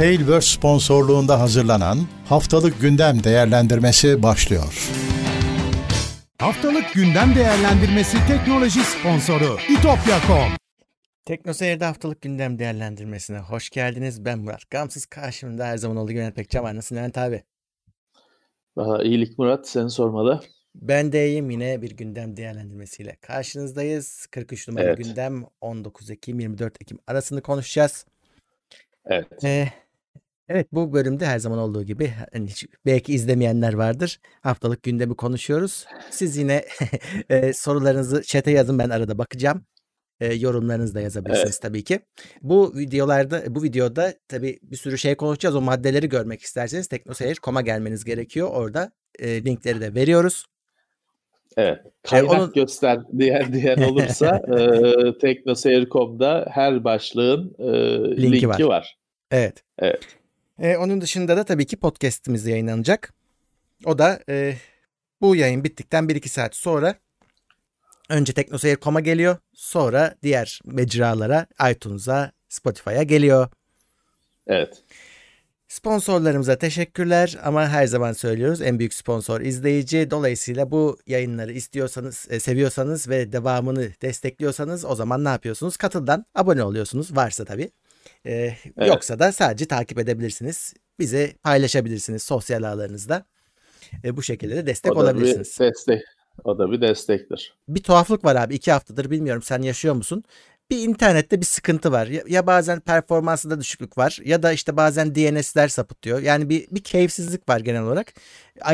Tailverse sponsorluğunda hazırlanan Haftalık Gündem Değerlendirmesi başlıyor. Haftalık Gündem Değerlendirmesi teknoloji sponsoru itopya.com Teknoseyir'de haftalık gündem değerlendirmesine hoş geldiniz. Ben Murat Gamsız. Karşımda her zaman olduğu gibi Levent Pekcan var. Nasılsın Levent abi? Valla iyilik Murat seni sormalı. Ben de iyiyim yine bir gündem değerlendirmesiyle karşınızdayız. 43 numaralı Evet. gündem 19 Ekim 24 Ekim arasını konuşacağız. Evet. Ee, evet bu bölümde her zaman olduğu gibi hani belki izlemeyenler vardır. Haftalık gündemi konuşuyoruz. Siz yine e, sorularınızı chat'e yazın ben arada bakacağım. E, yorumlarınızı da yazabilirsiniz tabii ki. Bu videolarda bu videoda tabii bir sürü şey konuşacağız. O maddeleri görmek isterseniz teknoseyir.com'a gelmeniz gerekiyor. Orada e, linkleri de veriyoruz. Evet. Kaynak onun- göster diyen diyen olursa e, teknoseyir.com'da her başlığın e, Linki linki, var. var. Evet. Evet. E, onun dışında da tabii ki podcast'imiz yayınlanacak. O da e, bu yayın bittikten 1-2 saat sonra önce teknoseyir.com'a geliyor. Sonra diğer mecralara, iTunes'a, Spotify'a geliyor. Evet. Sponsorlarımıza teşekkürler ama her zaman söylüyoruz en büyük sponsor izleyici. Dolayısıyla bu yayınları istiyorsanız, e, seviyorsanız ve devamını destekliyorsanız o zaman ne yapıyorsunuz? Katıldan abone oluyorsunuz varsa tabii. E, Yoksa da sadece takip edebilirsiniz. Bizi paylaşabilirsiniz sosyal ağlarınızda. E, bu şekilde de destek O da bir olabilirsiniz. destek. O da bir destektir. bir tuhaflık var abi. iki haftadır bilmiyorum sen yaşıyor musun? Bir internette bir sıkıntı var. Ya, ya bazen performansında düşüklük var ya da işte bazen DNS'ler sapıtıyor. Yani bir, bir keyifsizlik var genel olarak.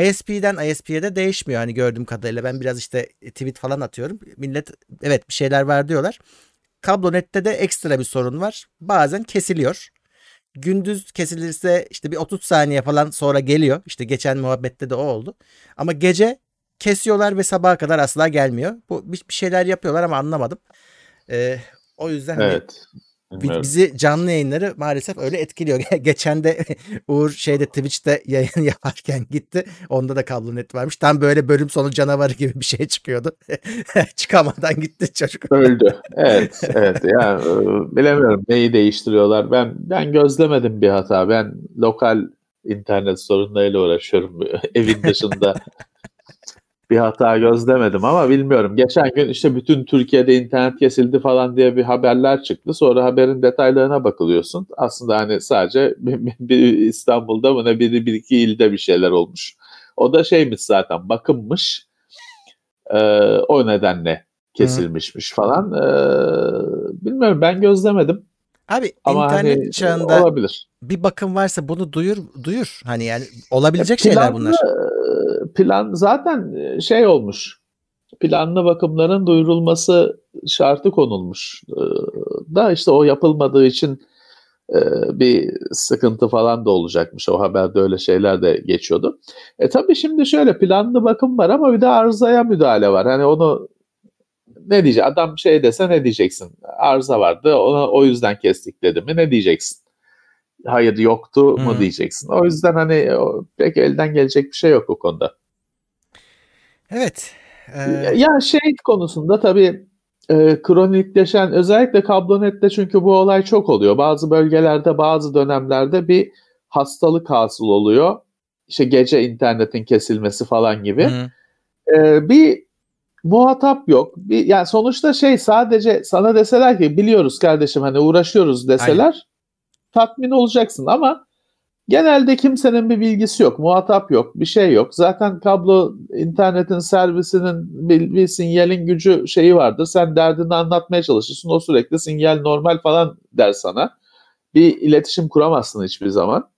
ISP'den ISP'ye de değişmiyor hani gördüğüm kadarıyla. Ben biraz işte tweet falan atıyorum. Millet evet bir şeyler var diyorlar. Kablonet'te de ekstra bir sorun var. Bazen kesiliyor. Gündüz kesilirse işte bir 30 saniye falan sonra geliyor. İşte geçen muhabbette de o oldu. Ama gece kesiyorlar ve sabaha kadar asla gelmiyor. Bu bir şeyler yapıyorlar ama anlamadım. Ee, o yüzden hani Evet. Bi- Bilmiyorum. bizi canlı yayınları maalesef öyle etkiliyor. Geçen de Uğur şeyde Twitch'te yayın yaparken gitti. Onda da kablo net varmış. Tam böyle bölüm sonu canavarı gibi bir şey çıkıyordu. Çıkamadan gitti çocuk. Öldü. Evet, evet. Yani e, bilemiyorum neyi değiştiriyorlar. Ben ben gözlemedim bir hata. Ben lokal internet sorunlarıyla uğraşıyorum evin dışında. Bir hata gözlemedim ama bilmiyorum. Geçen gün işte bütün Türkiye'de internet kesildi falan diye bir haberler çıktı. Sonra haberin detaylarına bakılıyorsun. Aslında hani sadece bir, bir İstanbul'da mı ne bir, bir iki ilde bir şeyler olmuş. O da şeymiş zaten bakınmış. Ee, o nedenle kesilmişmiş falan. Ee, bilmiyorum ben gözlemedim Abi ama internet hani çağında olabilir. bir bakım varsa bunu duyur duyur. Hani yani olabilecek E, şeyler planlı- bunlar. Plan zaten şey olmuş. Planlı bakımların duyurulması şartı konulmuş. Da işte o yapılmadığı için e, bir sıkıntı falan da olacakmış. O haberde öyle şeyler de geçiyordu. E tabii şimdi şöyle planlı bakım var ama bir de arızaya müdahale var. Hani onu ne diyecek? Adam şey dese ne diyeceksin? Arıza vardı ona o yüzden kestik dedi mi ne diyeceksin? Hayır yoktu mu Hı. diyeceksin. O yüzden hani pek elden gelecek bir şey yok o konuda. Evet. Ee, Ya şey konusunda tabii e, kronikleşen özellikle kablonette çünkü bu olay çok oluyor. Bazı bölgelerde bazı dönemlerde bir hastalık hasıl oluyor. İşte gece internetin kesilmesi falan gibi. hı. E, bir muhatap yok. Bir, yani sonuçta şey sadece sana deseler ki biliyoruz kardeşim hani uğraşıyoruz deseler tatmin olacaksın ama genelde kimsenin bir bilgisi yok. Muhatap yok. Bir şey yok. Zaten kablo internetin servisinin bir, bir sinyalin gücü şeyi vardır. Sen derdini anlatmaya çalışırsın. O sürekli sinyal normal falan der sana. Bir iletişim kuramazsın hiçbir zaman.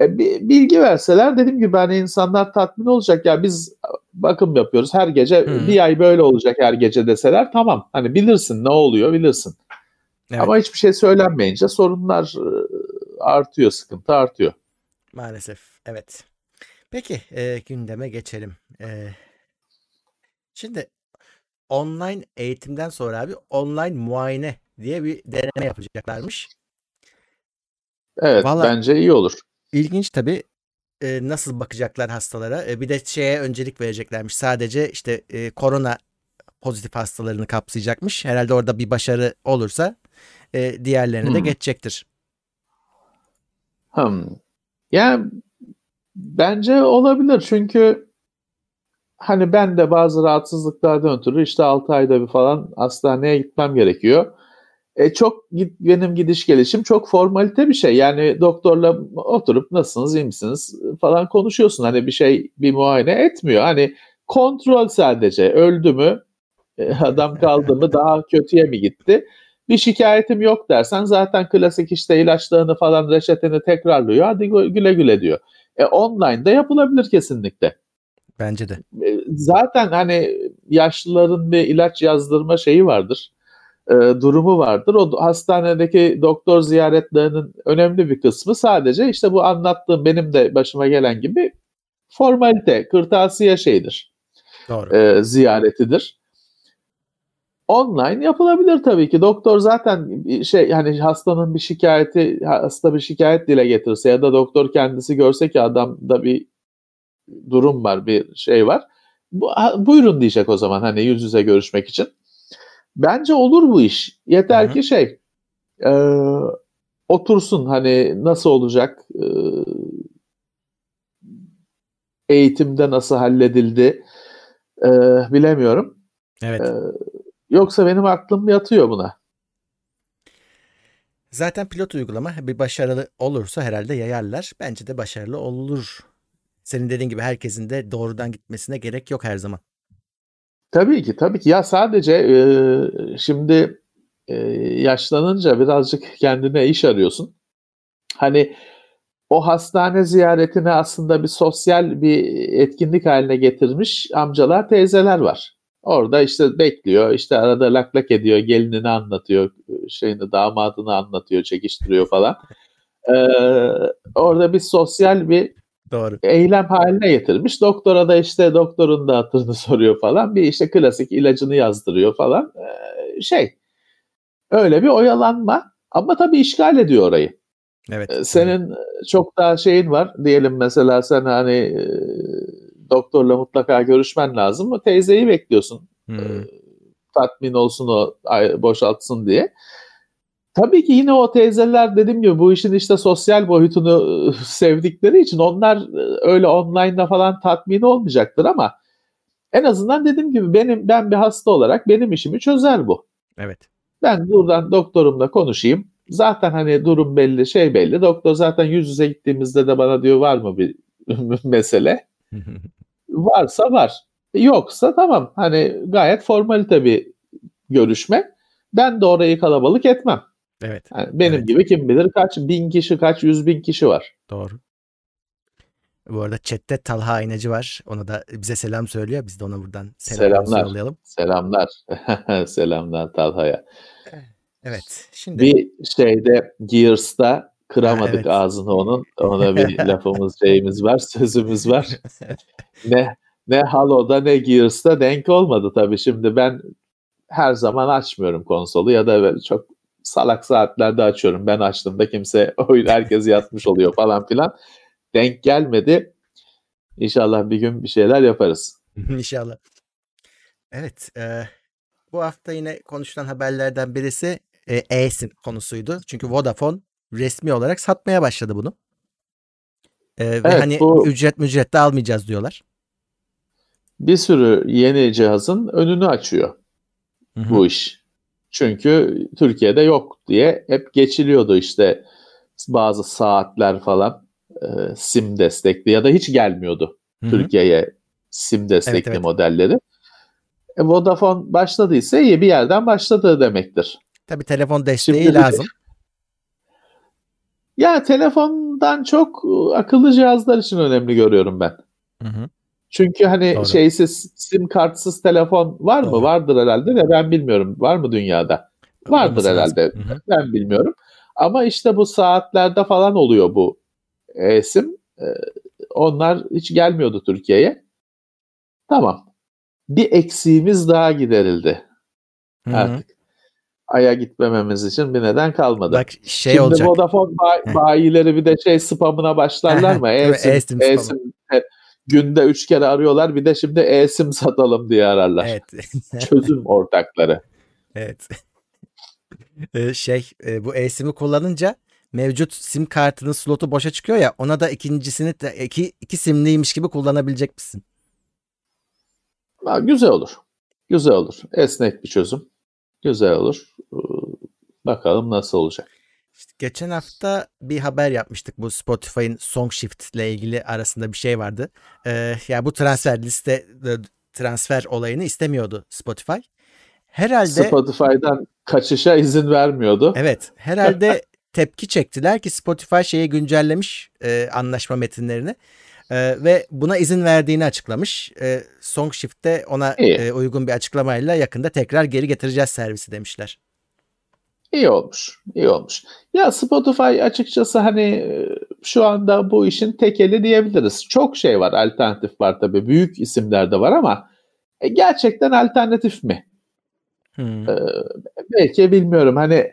E, bilgi verseler dediğim gibi hani insanlar tatmin olacak. Ya biz bakım yapıyoruz her gece Hı. bir ay böyle olacak her gece deseler tamam. Hani bilirsin ne oluyor bilirsin. Evet. Ama hiçbir şey söylenmeyince sorunlar e, artıyor, sıkıntı artıyor. Maalesef evet. Peki e, gündeme geçelim. E, şimdi online eğitimden sonra abi online muayene diye bir deneme yapacaklarmış. Evet, Vallahi- bence iyi olur. İlginç tabii e, nasıl bakacaklar hastalara. E, bir de şeye öncelik vereceklermiş. Sadece işte e, korona pozitif hastalarını kapsayacakmış. Herhalde orada bir başarı olursa e, diğerlerine de Hmm. geçecektir. Hmm. Yani bence olabilir çünkü hani ben de bazı rahatsızlıklardan ötürü işte 6 ayda bir falan hastaneye gitmem gerekiyor. E çok benim gidiş gelişim çok formalite bir şey. Yani doktorla oturup nasılsınız, iyi misiniz falan konuşuyorsun. Hani bir şey bir muayene etmiyor. Hani kontrol sadece. Öldü mü? E, adam kaldı mı? Daha kötüye mi gitti? Bir şikayetim yok dersen zaten klasik işte ilaçlarını falan reçeteni tekrarlıyor. Hadi güle güle diyor. E online de yapılabilir kesinlikle. Bence de. E, zaten hani yaşlıların bir ilaç yazdırma şeyi vardır. E, durumu vardır. O hastanedeki doktor ziyaretlerinin önemli bir kısmı sadece işte bu anlattığım benim de başıma gelen gibi formalite, kırtasiye şeyidir. Doğru. E, ziyaretidir. Online yapılabilir tabii ki. Doktor zaten şey yani hastanın bir şikayeti, hasta bir şikayet dile getirse ya da doktor kendisi görse ki adamda bir durum var, bir şey var. Bu, buyurun diyecek o zaman hani yüz yüze görüşmek için. Bence olur bu iş. Yeter Hı-hı. ki şey e, otursun hani nasıl olacak e, eğitimde nasıl halledildi e, bilemiyorum. Evet. E, yoksa benim aklım yatıyor buna. Zaten pilot uygulama bir başarılı olursa herhalde yayarlar. Bence de başarılı olur. Senin dediğin gibi herkesin de doğrudan gitmesine gerek yok her zaman. Tabii ki tabii ki ya sadece e, şimdi e, yaşlanınca birazcık kendine iş arıyorsun. Hani o hastane ziyaretini aslında bir sosyal bir etkinlik haline getirmiş amcalar teyzeler var. Orada işte bekliyor, işte arada lak lak ediyor, gelinini anlatıyor, şeyini damadını anlatıyor, çekiştiriyor falan. Ee, orada bir sosyal bir Doğru. eylem haline getirmiş. Doktora da işte doktorun da hatırını soruyor falan. Bir işte klasik ilacını yazdırıyor falan. Ee, şey öyle bir oyalanma ama tabii işgal ediyor orayı. Evet. Ee, senin çok daha şeyin var. Diyelim mesela sen hani e, doktorla mutlaka görüşmen lazım. O teyzeyi bekliyorsun. Hmm. E, tatmin olsun o boşaltsın diye. Tabii ki yine o teyzeler dediğim gibi bu işin işte sosyal boyutunu ıı, sevdikleri için onlar ıı, öyle online'da falan tatmin olmayacaktır ama en azından dediğim gibi benim ben bir hasta olarak benim işimi çözer bu. Evet. Ben buradan doktorumla konuşayım. Zaten hani durum belli, şey belli. Doktor zaten yüz yüze gittiğimizde de bana diyor var mı bir mesele? Varsa var. Yoksa tamam. Hani gayet formalite bir görüşme. Ben de orayı kalabalık etmem. Evet. Yani benim evet. gibi kim bilir kaç bin kişi, kaç yüz bin kişi var. Doğru. Bu arada chatte Talha Aynacı var. Ona da bize selam söylüyor. Biz de ona buradan selamlar yollayalım. Selamlar. selamlar Talha'ya. Evet. Şimdi bir şeyde Gears'ta kıramadık evet. ağzını onun. Ona bir lafımız şeyimiz var, sözümüz var. ne ne Halo'da ne Gears'ta denk olmadı tabii. Şimdi ben her zaman açmıyorum konsolu ya da çok salak saatlerde açıyorum. Ben açtığımda kimse oyun herkes yatmış oluyor falan filan. Denk gelmedi. İnşallah bir gün bir şeyler yaparız. İnşallah. Evet. E, bu hafta yine konuşulan haberlerden birisi e, eSIM konusuydu. Çünkü Vodafone resmi olarak satmaya başladı bunu. E, evet, ve hani bu, ücret mücret de almayacağız diyorlar. Bir sürü yeni cihazın önünü açıyor Hı-hı. bu iş. Çünkü Türkiye'de yok diye hep geçiliyordu işte bazı saatler falan e, sim destekli ya da hiç gelmiyordu Hı-hı. Türkiye'ye sim destekli evet, evet. modelleri. E, Vodafone başladıysa iyi bir yerden başladı demektir. Tabii telefon desteği Şimdi, lazım. Ya telefondan çok akıllı cihazlar için önemli görüyorum ben. Hı hı. Çünkü hani Doğru. şeysiz sim kartsız telefon var mı? Doğru. Vardır herhalde de ben bilmiyorum. Var mı dünyada? Vardır Olması herhalde. Hı-hı. Ben bilmiyorum. Ama işte bu saatlerde falan oluyor bu e-sim. Ee, onlar hiç gelmiyordu Türkiye'ye. Tamam. Bir eksiğimiz daha giderildi. Hı-hı. Artık Ay'a gitmememiz için bir neden kalmadı. Bak şey Şimdi olacak. Vodafone bay- bayileri bir de şey spamına başlarlar mı? E-sim, e-sim, e-sim günde üç kere arıyorlar bir de şimdi e-sim satalım diye ararlar. Evet. Çözüm ortakları. Evet. Ee, şey e, bu e-sim'i kullanınca mevcut sim kartının slotu boşa çıkıyor ya ona da ikincisini de iki, iki simliymiş gibi kullanabilecek misin? Ha, güzel olur. Güzel olur. Esnek bir çözüm. Güzel olur. Ee, bakalım nasıl olacak. İşte geçen hafta bir haber yapmıştık bu Spotify'ın Song Shift ile ilgili arasında bir şey vardı. Ee, ya yani bu transfer liste transfer olayını istemiyordu Spotify. Herhalde Spotify'dan kaçışa izin vermiyordu. Evet, herhalde tepki çektiler ki Spotify şeyi güncellemiş e, anlaşma metinlerini e, ve buna izin verdiğini açıklamış. E, SongShift'te ona e, uygun bir açıklamayla yakında tekrar geri getireceğiz servisi demişler. İyi olmuş, iyi olmuş. Ya Spotify açıkçası hani e, şu anda bu işin tekeli diyebiliriz. Çok şey var, alternatif var tabii. Büyük isimler de var ama e, gerçekten alternatif mi? Hmm. Ee, belki bilmiyorum hani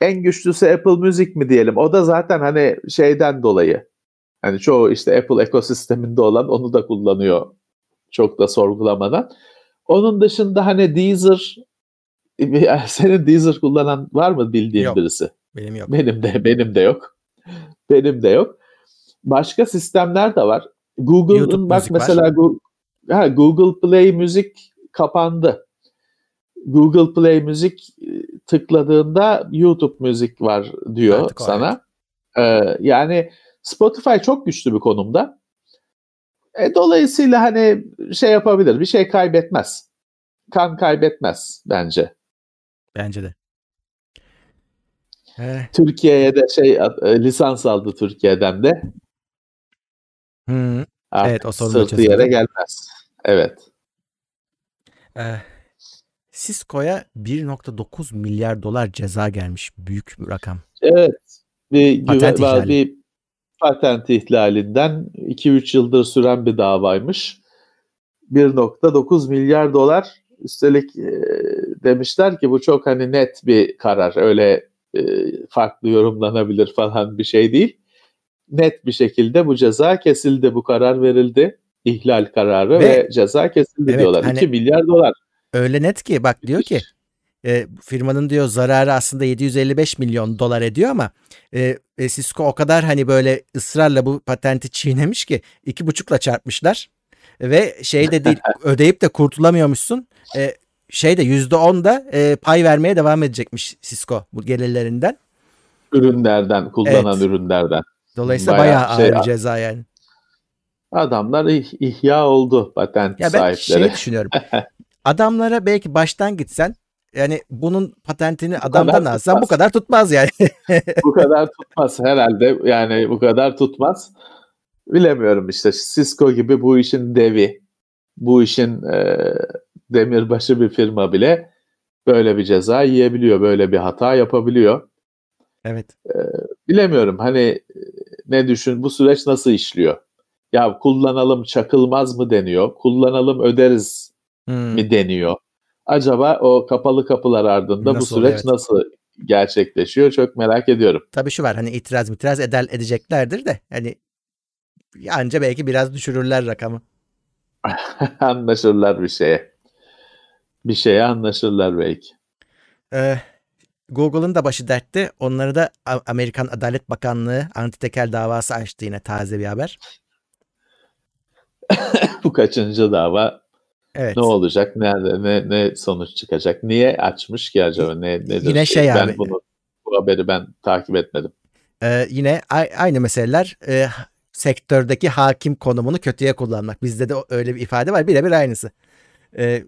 en güçlüsü Apple Music mi diyelim. O da zaten hani şeyden dolayı. Hani çoğu işte Apple ekosisteminde olan onu da kullanıyor. Çok da sorgulamadan. Onun dışında hani Deezer senin Deezer kullanan var mı bildiğin yok, birisi? Benim yok. Benim de benim de yok. Benim de yok. Başka sistemler de var. Google'ın bak mesela Google, ha, Google Play müzik kapandı. Google Play müzik e, tıkladığında YouTube müzik var diyor Artık sana. Ee, yani Spotify çok güçlü bir konumda. E, dolayısıyla hani şey yapabilir, bir şey kaybetmez. Kan kaybetmez bence. Bence de. Eh. Türkiye'ye de şey e, lisans aldı Türkiye'den de. Hı. evet o sorun sırtı yere gelmez. Evet. Ee, Cisco'ya 1.9 milyar dolar ceza gelmiş. Büyük bir rakam. Evet. Bir, patent güve, ihlali. bir patent ihlalinden 2-3 yıldır süren bir davaymış. 1.9 milyar dolar üstelik e, demişler ki bu çok hani net bir karar. Öyle e, farklı yorumlanabilir falan bir şey değil. Net bir şekilde bu ceza kesildi, bu karar verildi. İhlal kararı ve, ve ceza kesildi evet, diyorlar. Hani, 2 milyar dolar. Öyle net ki bak diyor ki e, firmanın diyor zararı aslında 755 milyon dolar ediyor ama e, e, Cisco o kadar hani böyle ısrarla bu patenti çiğnemiş ki iki buçukla çarpmışlar ve şey de değil ödeyip de kurtulamıyormuşsun. E, şey de yüzde on da e, pay vermeye devam edecekmiş Cisco bu gelirlerinden. Ürünlerden, kullanan evet. ürünlerden. Dolayısıyla bayağı, bayağı şey, ağır bir ceza yani. Adamlar ih, ihya oldu patent ya ben sahipleri. Ben şey düşünüyorum. adamlara belki baştan gitsen yani bunun patentini bu adamdan alsan bu kadar tutmaz yani. bu kadar tutmaz herhalde yani bu kadar tutmaz. Bilemiyorum işte Cisco gibi bu işin devi, bu işin e, demirbaşı bir firma bile böyle bir ceza yiyebiliyor, böyle bir hata yapabiliyor. Evet. E, bilemiyorum hani ne düşün, bu süreç nasıl işliyor? Ya kullanalım çakılmaz mı deniyor, kullanalım öderiz hmm. mi deniyor? Acaba o kapalı kapılar ardında nasıl, bu süreç evet. nasıl gerçekleşiyor çok merak ediyorum. Tabii şu var hani itiraz itiraz eder edeceklerdir de hani anca belki biraz düşürürler rakamı. anlaşırlar bir şeye. Bir şeye anlaşırlar belki. Ee, Google'ın da başı dertte. Onları da Amerikan Adalet Bakanlığı antitekel davası açtı yine taze bir haber. Bu kaçıncı dava Evet. Ne olacak? Nerede? Ne, ne sonuç çıkacak? Niye açmış ki acaba? Ne, nedir? Yine şey ben abi. Bunu, bu haberi ben takip etmedim. Ee, yine aynı meseleler e, sektördeki hakim konumunu kötüye kullanmak. Bizde de öyle bir ifade var. Birebir aynısı. Ee,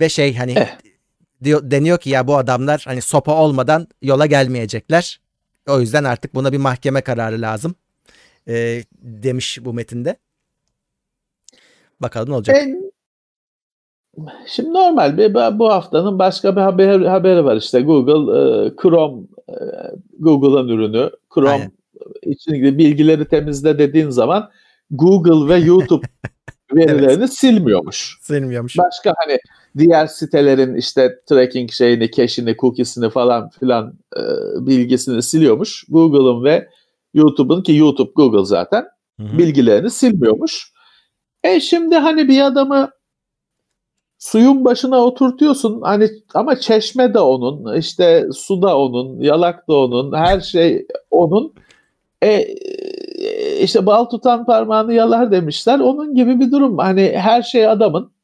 ve şey hani eh. diyor, deniyor ki ya bu adamlar hani sopa olmadan yola gelmeyecekler. O yüzden artık buna bir mahkeme kararı lazım. E, demiş bu metinde. Bakalım ne olacak. En, Şimdi normal bir bu haftanın başka bir haber, haberi var işte Google e, Chrome e, Google'ın ürünü Chrome Aynen. içindeki bilgileri temizle dediğin zaman Google ve YouTube verilerini evet. silmiyormuş. Silmiyormuş. Başka hani diğer sitelerin işte tracking şeyini, cache'ini, cookies'ini falan filan e, bilgisini siliyormuş. Google'ın ve YouTube'un ki YouTube Google zaten Hı-hı. bilgilerini silmiyormuş. E şimdi hani bir adamı suyun başına oturtuyorsun hani ama çeşme de onun işte su da onun yalak da onun her şey onun e, işte bal tutan parmağını yalar demişler onun gibi bir durum hani her şey adamın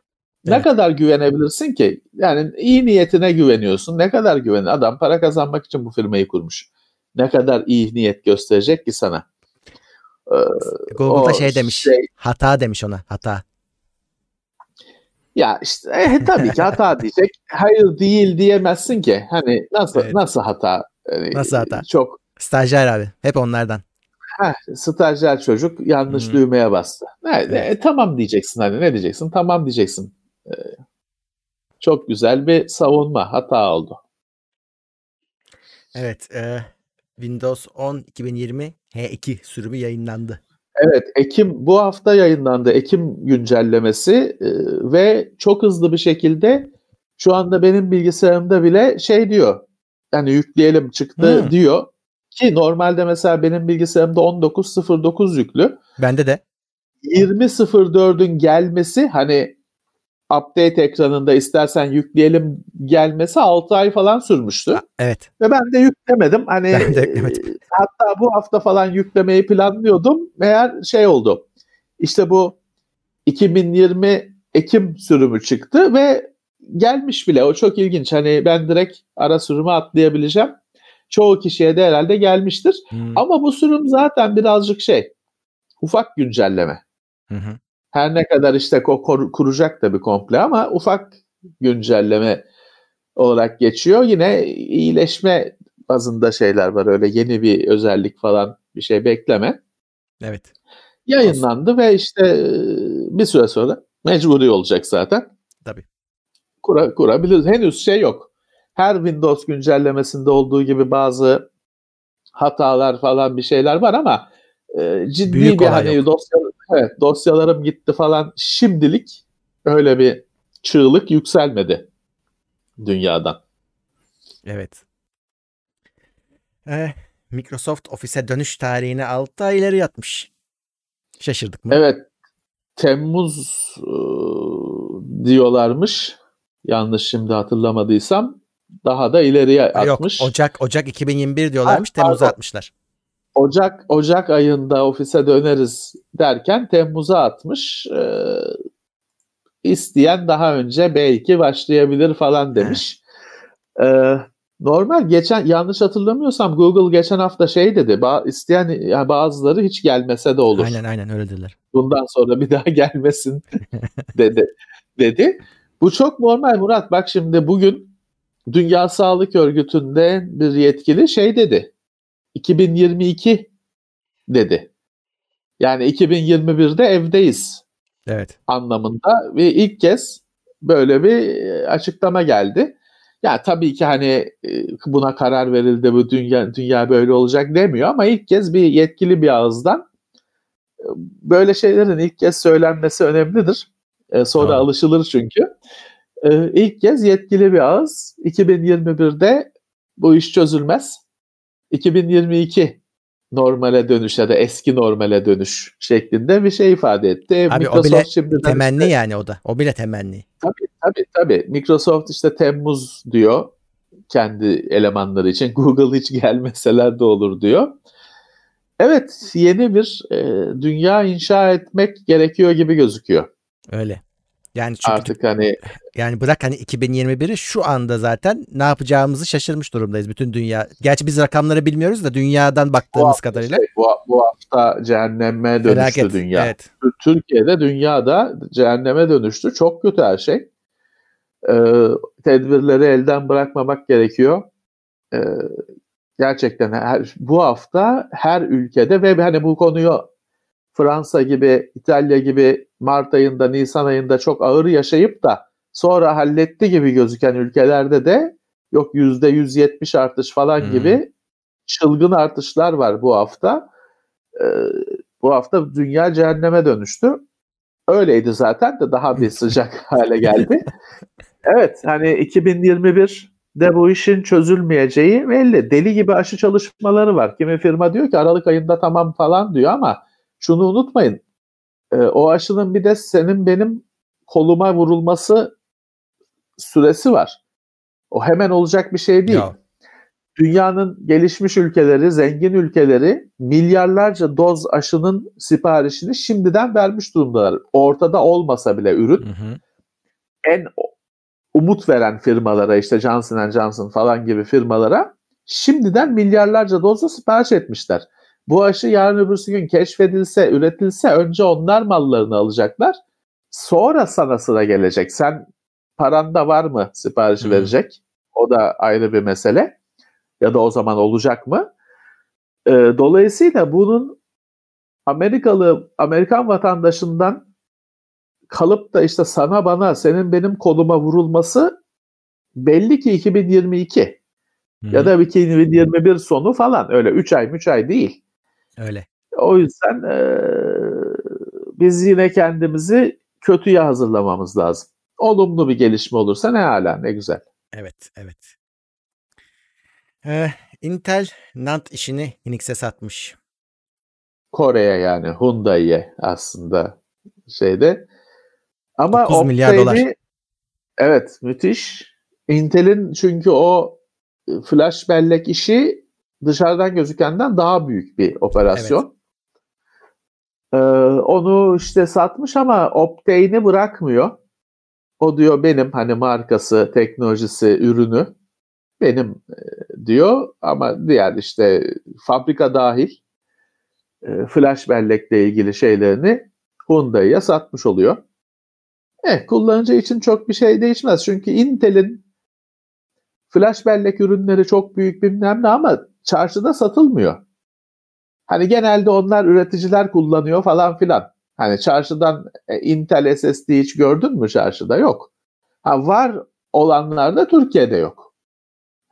ne Evet. kadar güvenebilirsin ki yani iyi niyetine güveniyorsun ne kadar güven adam para kazanmak için bu firmayı kurmuş ne kadar iyi niyet gösterecek ki sana Ee, Google'da şey demiş. şey- Hata demiş ona. Hata. Ya işte e, tabii ki hata diyecek. Hayır değil diyemezsin ki. Hani nasıl Evet. nasıl hata? Yani Nasıl hata? Çok Stajyer abi. Hep onlardan. heh, stajyer çocuk yanlış Hı. düğmeye bastı. Ne, Evet. e, tamam diyeceksin hani ne diyeceksin? Tamam diyeceksin. E, çok güzel bir savunma. Hata oldu. Evet. e, Windows 10 2020 H2 sürümü yayınlandı. Evet, Ekim bu hafta yayınlandı. Ekim güncellemesi e, ve çok hızlı bir şekilde şu anda benim bilgisayarımda bile şey diyor. Yani yükleyelim çıktı Hmm. diyor. Ki normalde mesela benim bilgisayarımda 19.09 yüklü. Bende de. 20.04'ün gelmesi hani update ekranında istersen yükleyelim gelmesi 6 ay falan sürmüştü. Evet. Ve ben de yüklemedim. Hani Ben de yüklemedim. e, hatta bu hafta falan yüklemeyi planlıyordum. Meğer şey oldu. İşte bu 2020 Ekim sürümü çıktı ve gelmiş bile. O çok ilginç. Hani ben direkt ara sürümü atlayabileceğim. Çoğu kişiye de herhalde gelmiştir. Hmm. Ama bu sürüm zaten birazcık şey. Ufak güncelleme. Hı hı. Her ne kadar işte koru- kuracak tabii komple ama ufak güncelleme olarak geçiyor. Yine iyileşme bazında şeyler var. Öyle yeni bir özellik falan bir şey bekleme. Evet. Yayınlandı ve işte bir süre sonra mecburi olacak zaten. Tabii. Kura, kurabiliriz. Henüz şey yok. Her Windows güncellemesinde olduğu gibi bazı hatalar falan bir şeyler var ama e, ciddi Büyük bir hani yok. dosya, evet, dosyalarım gitti falan şimdilik öyle bir çığlık yükselmedi dünyadan. Evet. Eh, Microsoft Office'e dönüş tarihini 6 ay ileri yatmış. Şaşırdık mı? Evet Temmuz e, diyorlarmış. Yanlış şimdi hatırlamadıysam. Daha da ileriye Ha, Yok, atmış. Ocak Ocak 2021 diyorlarmış. Ay, Temmuz'a atmışlar. Ocak Ocak ayında ofise döneriz derken Temmuz'a atmış. Ee, isteyen daha önce belki başlayabilir falan demiş. Ee, normal geçen yanlış hatırlamıyorsam Google geçen hafta şey dedi. Ba- isteyen yani bazıları hiç gelmese de olur. Aynen aynen öyle dediler. Bundan sonra bir daha gelmesin dedi. Dedi. Bu çok normal Murat. Bak şimdi bugün Dünya Sağlık Örgütü'nde bir yetkili şey dedi. 2022 dedi. Yani 2021'de evdeyiz Evet. anlamında ve ilk kez böyle bir e, açıklama geldi. Ya tabii ki hani e, buna karar verildi bu dünya dünya böyle olacak demiyor ama ilk kez bir yetkili bir ağızdan e, böyle şeylerin ilk kez söylenmesi önemlidir. Sonra Doğru. alışılır çünkü. İlk kez yetkili bir ağız 2021'de bu iş çözülmez. 2022 normale dönüş ya da eski normale dönüş şeklinde bir şey ifade etti. Abi o Microsoft bile şimdiden temenni işte- yani o da. O bile temenni. Tabii tabii tabii. Microsoft işte Temmuz diyor kendi elemanları için. Google hiç gelmeseler de olur diyor. Evet yeni bir e, dünya inşa etmek gerekiyor gibi gözüküyor. Öyle. Yani çünkü Artık hani yani bırak hani 2021'i şu anda zaten ne yapacağımızı şaşırmış durumdayız bütün dünya. Gerçi biz rakamları bilmiyoruz da dünyadan bu baktığımız hafta, kadarıyla şey, bu, bu hafta cehenneme dönüştü felaket. dünya. Evet. Türkiye'de dünyada cehenneme dönüştü. Çok kötü her şey. Ee, tedbirleri elden bırakmamak gerekiyor. Ee, gerçekten her, bu hafta her ülkede ve hani bu konuyu Fransa gibi, İtalya gibi Mart ayında, Nisan ayında çok ağır yaşayıp da sonra halletti gibi gözüken ülkelerde de yok yüzde 170 artış falan Hmm. gibi çılgın artışlar var bu hafta. Ee, bu hafta dünya cehenneme dönüştü. Öyleydi zaten de daha bir sıcak hale geldi. Evet hani 2021 de bu işin çözülmeyeceği belli. Deli gibi aşı çalışmaları var. Kimi firma diyor ki Aralık ayında tamam falan diyor ama şunu unutmayın. Ee, o aşının bir de senin benim koluma vurulması süresi var. O hemen olacak bir şey değil. Yok. Dünyanın gelişmiş ülkeleri, zengin ülkeleri milyarlarca doz aşının siparişini şimdiden vermiş durumdalar. Ortada olmasa bile ürün Hı hı. en umut veren firmalara işte Johnson Johnson falan gibi firmalara şimdiden milyarlarca dozla sipariş etmişler. Bu aşı yarın öbürsü gün keşfedilse, üretilse önce onlar mallarını alacaklar. Sonra sana sıra gelecek. Sen paranda var mı siparişi verecek? O da ayrı bir mesele. Ya da o zaman olacak mı? Ee, dolayısıyla bunun Amerikalı, Amerikan vatandaşından kalıp da işte sana bana senin benim koluma vurulması belli ki 2022 Hı ya da 2021 sonu falan öyle 3 ay 3 ay değil. Öyle. O yüzden eee, biz yine kendimizi kötüye hazırlamamız lazım. Olumlu bir gelişme olursa ne hala ne güzel. Evet, evet. Ee, Intel NAND işini Unix'e satmış. Kore'ye yani Hyundai'ye aslında şeyde. Ama 9 milyar dolar. Evet müthiş. Intel'in çünkü o e, flash bellek işi dışarıdan gözükenden daha büyük bir operasyon. Ee, onu işte satmış ama Optane'i bırakmıyor. O diyor benim hani markası, teknolojisi, ürünü benim e, diyor ama diğer işte fabrika dahil e, flash bellekle ilgili şeylerini Hyundai'ye satmış oluyor. Eh, kullanıcı için çok bir şey değişmez. Çünkü Intel'in flash bellek ürünleri çok büyük bilmem ne ama çarşıda satılmıyor. Hani genelde onlar üreticiler kullanıyor falan filan. Hani çarşıdan e, Intel SSD hiç gördün mü çarşıda? Yok. Ha, var olanlar da Türkiye'de yok.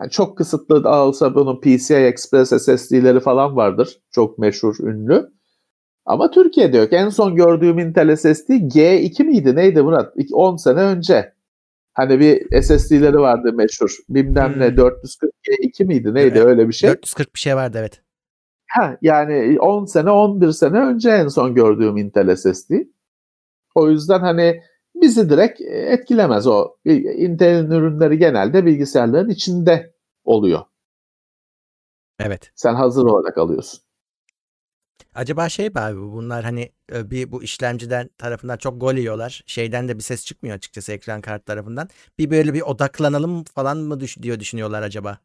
Yani çok kısıtlı da olsa bunun PCI Express SSD'leri falan vardır. Çok meşhur, ünlü. Ama Türkiye'de yok. En son gördüğüm Intel SSD G2 miydi? Neydi Murat? İki- 10 sene önce. Hani bir SSD'leri vardı meşhur. Bilmem ne Hmm. 440 G2 miydi? Neydi Evet. öyle bir şey? 440 bir şey vardı evet. Ha, yani 10 sene 11 sene önce en son gördüğüm Intel SSD. O yüzden hani bizi direkt etkilemez o. Intel'in ürünleri genelde bilgisayarların içinde oluyor. Evet. Sen hazır olarak alıyorsun. Acaba şey mi abi bunlar hani e, bir bu işlemciden tarafından çok gol yiyorlar. Şeyden de bir ses çıkmıyor açıkçası ekran kart tarafından. Bir böyle bir odaklanalım falan mı düş diyor düşünüyorlar acaba?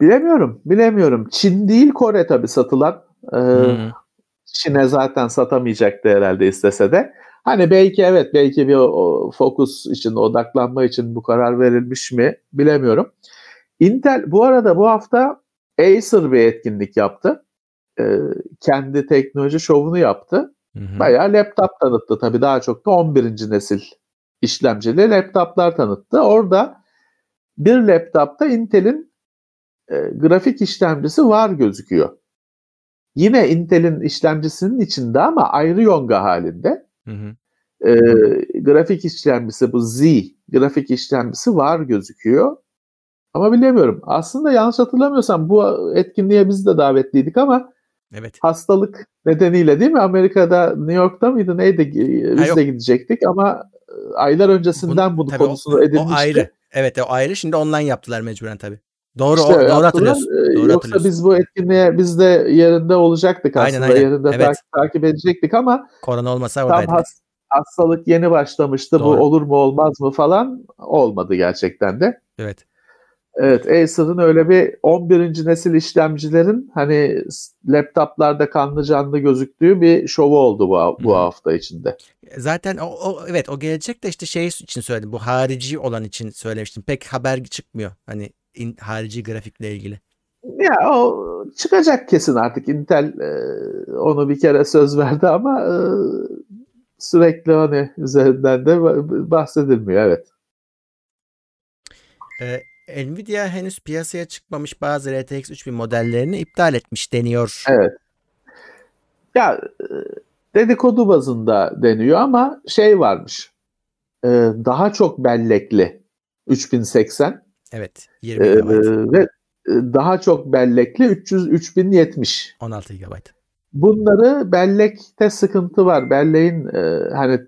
Bilemiyorum, bilemiyorum. Çin değil Kore tabii satılan. Ee, Hmm. Çin'e zaten satamayacaktı herhalde istese de. Hani belki evet belki bir o, o fokus için odaklanma için bu karar verilmiş mi bilemiyorum. Intel bu arada bu hafta Acer bir etkinlik yaptı. Ee, kendi teknoloji şovunu yaptı. Hı hı. Bayağı laptop tanıttı tabii daha çok da 11. nesil işlemcili laptoplar tanıttı. Orada bir laptopta Intel'in e, grafik işlemcisi var gözüküyor. Yine Intel'in işlemcisinin içinde ama ayrı yonga halinde. Hı hı. E, grafik işlemcisi bu Z grafik işlemcisi var gözüküyor. Ama bilemiyorum. Aslında yanlış hatırlamıyorsam bu etkinliğe biz de davetliydik ama Evet. hastalık nedeniyle değil mi? Amerika'da New York'ta mıydı neydi? Biz yok. de gidecektik ama e, aylar öncesinden bunu tabii o- konusunu o, edinmişti. ayrı. Evet o ayrı. Şimdi online yaptılar mecburen tabii. Doğru İşte o, doğru hatırlıyorsun. Ee, Doğru Yoksa hatırlıyorsun. biz bu etkinliğe biz de yerinde olacaktık Aynen, aslında. aynen. Yerinde Evet. takip, takip edecektik ama Korona olmasa tam oradaydık. has- hastalık yeni başlamıştı. Doğru. Bu olur mu olmaz mı falan olmadı gerçekten de. Evet. Evet Acer'ın öyle bir 11. nesil işlemcilerin hani laptoplarda kanlı canlı gözüktüğü bir şovu oldu bu, bu Hı. hafta içinde. Zaten o, o evet o gelecek de işte şey için söyledim. Bu harici olan için söylemiştim. Pek haber çıkmıyor. Hani in- harici grafikle ilgili. Ya o çıkacak kesin artık Intel e, onu bir kere söz verdi ama e, sürekli hani üzerinden de bahsedilmiyor evet. Ee, Nvidia henüz piyasaya çıkmamış bazı RTX 3000 modellerini iptal etmiş deniyor. Evet. Ya e, dedikodu bazında deniyor ama şey varmış. e, daha çok bellekli 3080 Evet. 20 e, GB. ve daha çok bellekli 300 3070. 16 GB. Bunları bellekte sıkıntı var. Belleğin e, hani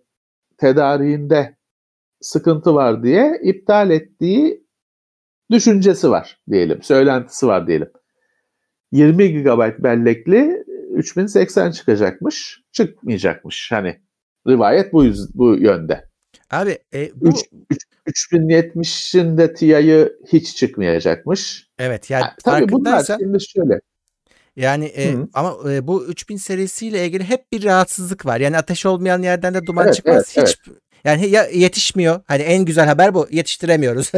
tedariğinde sıkıntı var diye iptal ettiği düşüncesi var diyelim. Söylentisi var diyelim. 20 GB bellekli 3080 çıkacakmış. Çıkmayacakmış. Hani rivayet bu yüz, bu yönde. Abi e, bu 3070'in de Ti'yi hiç çıkmayacakmış. evet yani Ha, tabii bunlar şimdi şöyle. yani e, Hı. ama e, bu 3000 serisiyle ilgili hep bir rahatsızlık var. Yani ateş olmayan yerden de duman Evet, çıkmaz. evet, Hiç yani ya yetişmiyor. Hani en güzel haber bu. Yetiştiremiyoruz.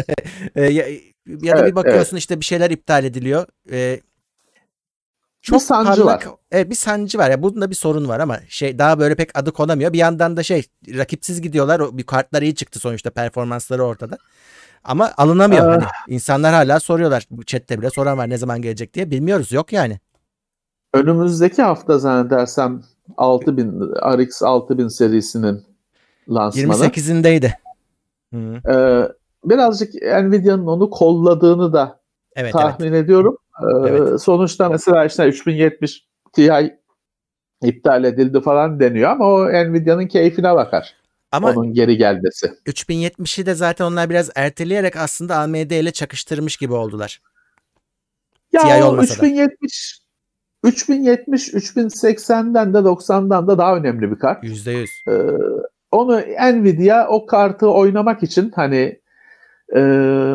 Ya, da Evet, bir bakıyorsun işte bir şeyler iptal ediliyor. E, çok sancı parlak, var. Evet, bir sancı var. Ya bunda bir sorun var ama şey daha böyle pek adı konamıyor. Bir yandan da şey rakipsiz gidiyorlar. O bir kartlar iyi çıktı sonuçta performansları ortada. Ama alınamıyor. Ah. Hani insanlar hala soruyorlar. Chatte bile soran var ne zaman gelecek diye. Bilmiyoruz. Yok yani. Önümüzdeki hafta zannedersem 6000 RX 6000 serisinin lansmanı. 28'indeydi. Hı. Ee, birazcık Nvidia'nın onu kolladığını da Evet evet. tahmin ediyorum. Ee, Evet. Sonuçta mesela işte 3070 Ti iptal edildi falan deniyor ama o Nvidia'nın keyfine bakar. Ama Onun geri gelmesi. 3070'i de zaten onlar biraz erteleyerek aslında AMD ile çakıştırmış gibi oldular. Ti Ya o olmasa da. 3070 3070 3080'den de 90'dan da daha önemli bir kart. %100. Ee, onu Nvidia o kartı oynamak için hani e,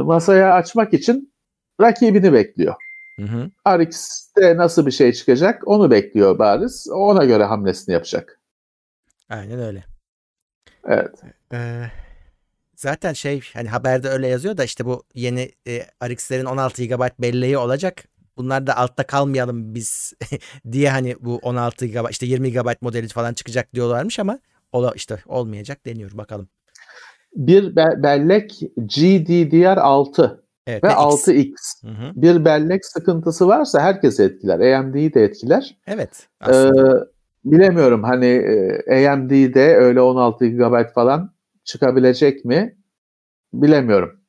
masaya açmak için rakibini bekliyor. Hı hı. RX'te nasıl bir şey çıkacak onu bekliyor bariz. Ona göre hamlesini yapacak. Aynen öyle. Evet. Ee, zaten şey hani haberde öyle yazıyor da işte bu yeni e, RX'lerin 16 GB belleği olacak. Bunlar da altta kalmayalım biz diye hani bu 16 GB işte 20 GB modeli falan çıkacak diyorlarmış ama ola işte olmayacak deniyor bakalım. Bir be- bellek GDDR6 Evet. ve ve X. 6X. Hı hı. Bir bellek sıkıntısı varsa herkesi etkiler. AMD'yi de etkiler. Evet. Ee, bilemiyorum hani e, AMD'de öyle 16 GB falan çıkabilecek mi? Bilemiyorum.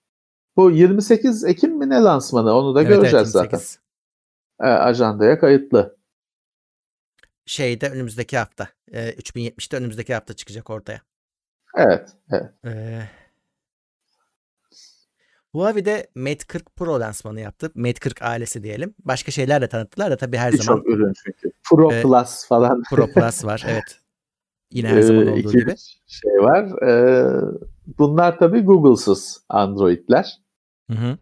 Bu 28 Ekim mi ne lansmanı? Onu da Evet, evet, göreceğiz zaten. 28. E, ajandaya kayıtlı. Şeyde önümüzdeki hafta. E, 3070'de önümüzdeki hafta çıkacak ortaya. Evet. evet. Ee, Huawei de Mate 40 Pro lansmanı yaptı. Mate 40 ailesi diyelim. Başka şeyler de tanıttılar da tabii her zaman Birçok ürün çünkü. Pro Ee, Plus falan. Pro Plus var. Evet. Yine her zaman Ee, olduğu gibi. şey var. Ee, bunlar tabii Google'sız Android'ler. Hı hı.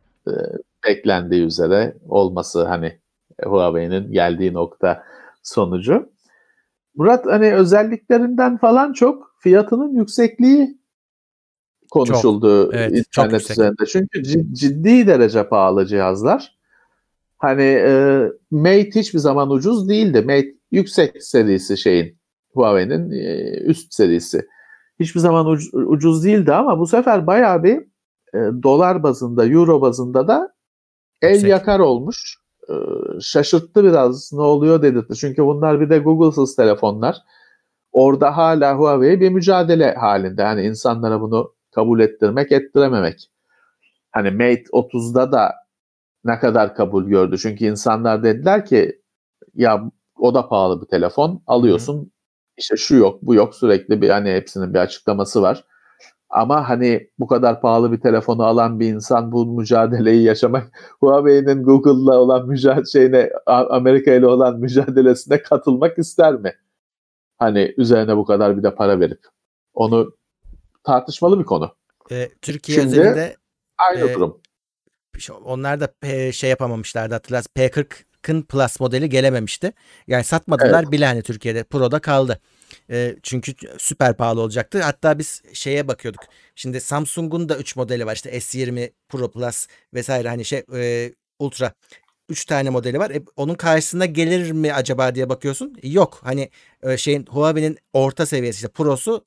Beklendiği üzere olması hani Huawei'nin geldiği nokta sonucu. Murat hani özelliklerinden falan çok fiyatının yüksekliği konuşuldu Evet, çok internet yüksek. üzerinde. Çünkü cid- ciddi derece pahalı cihazlar. Hani e, Mate hiçbir zaman ucuz değildi. Mate yüksek serisi şeyin Huawei'nin e, üst serisi. Hiçbir zaman uc- ucuz değildi ama bu sefer bayağı bir e, dolar bazında, euro bazında da el Yüksek. yakar olmuş. E, şaşırttı biraz ne oluyor dedirtti. Çünkü bunlar bir de Google'sız telefonlar. Orada hala Huawei bir mücadele halinde. Hani insanlara bunu kabul ettirmek, ettirememek. Hani Mate 30'da da ne kadar kabul gördü. Çünkü insanlar dediler ki ya o da pahalı bir telefon. Alıyorsun işte şu yok bu yok sürekli bir hani hepsinin bir açıklaması var. Ama hani bu kadar pahalı bir telefonu alan bir insan bu mücadeleyi yaşamak Huawei'nin Google'la olan mücadele şeyine Amerika ile olan mücadelesine katılmak ister mi? Hani üzerine bu kadar bir de para verip onu tartışmalı bir konu. Ee, Türkiye Şimdi- özelinde Aynı Ee, durum. Onlar da P- şey yapamamışlardı hatırlarsın. P40'ın Plus modeli gelememişti. Yani satmadılar bile hani Türkiye'de. Pro'da kaldı. Ee, çünkü süper pahalı olacaktı. Hatta biz şeye bakıyorduk. Şimdi Samsung'un da 3 modeli var. İşte S20 Pro Plus vesaire hani şey e, Ultra. 3 tane modeli var. E, onun karşısına gelir mi acaba diye bakıyorsun. Yok. Hani e, şeyin Huawei'nin orta seviyesi işte Pro'su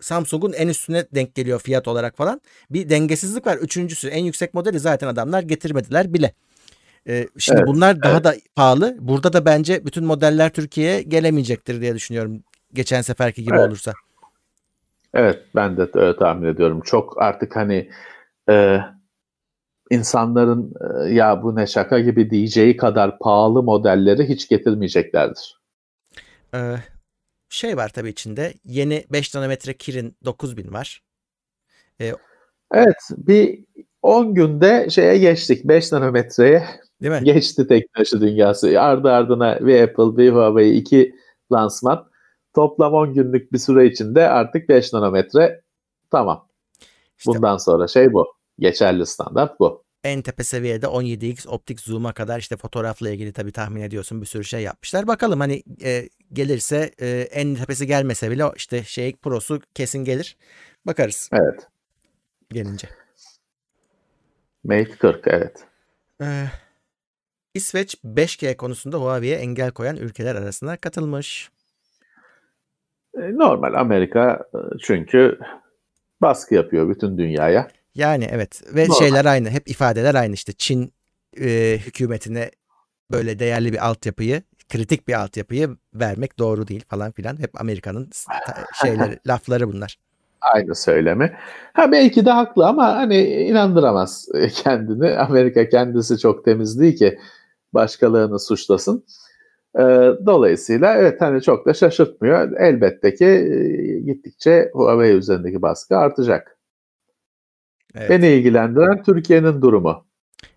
Samsung'un en üstüne denk geliyor fiyat olarak falan. Bir dengesizlik var. Üçüncüsü en yüksek modeli zaten adamlar getirmediler bile. Ee, şimdi Evet, bunlar daha da pahalı. Burada da bence bütün modeller Türkiye'ye gelemeyecektir diye düşünüyorum. Geçen seferki gibi Evet. olursa. Evet ben de öyle tahmin ediyorum. Çok artık hani e, insanların e, ya bu ne şaka gibi diyeceği kadar pahalı modelleri hiç getirmeyeceklerdir. Ee, şey var tabii içinde. Yeni 5 nanometre Kirin 9000 var. E, evet bir 10 günde şeye geçtik 5 nanometreye Değil mi? geçti teknoloji dünyası. Ardı ardına bir Apple bir Huawei iki lansman. Toplam 10 günlük bir süre içinde artık 5 nanometre tamam. İşte, Bundan sonra şey bu. Geçerli standart bu. En tepe seviyede 17x optik zoom'a kadar işte fotoğrafla ilgili tabii tahmin ediyorsun bir sürü şey yapmışlar. Bakalım hani e, gelirse e, en tepesi gelmese bile işte şey Pro'su kesin gelir. Bakarız. Evet. Gelince. Mate 40 evet. Ee, İsveç 5G konusunda Huawei'ye engel koyan ülkeler arasına katılmış. E, normal Amerika e, çünkü baskı yapıyor bütün dünyaya. Yani evet ve Normal. şeyler aynı hep ifadeler aynı işte Çin e, hükümetine böyle değerli bir altyapıyı kritik bir altyapıyı vermek doğru değil falan filan hep Amerika'nın şeyleri lafları bunlar. Aynı söylemi. Ha belki de haklı ama hani inandıramaz kendini. Amerika kendisi çok temiz değil ki başkalarını suçlasın. E, dolayısıyla evet hani çok da şaşırtmıyor. Elbette ki e, gittikçe Huawei üzerindeki baskı artacak. Evet. Beni ilgilendiren Türkiye'nin durumu.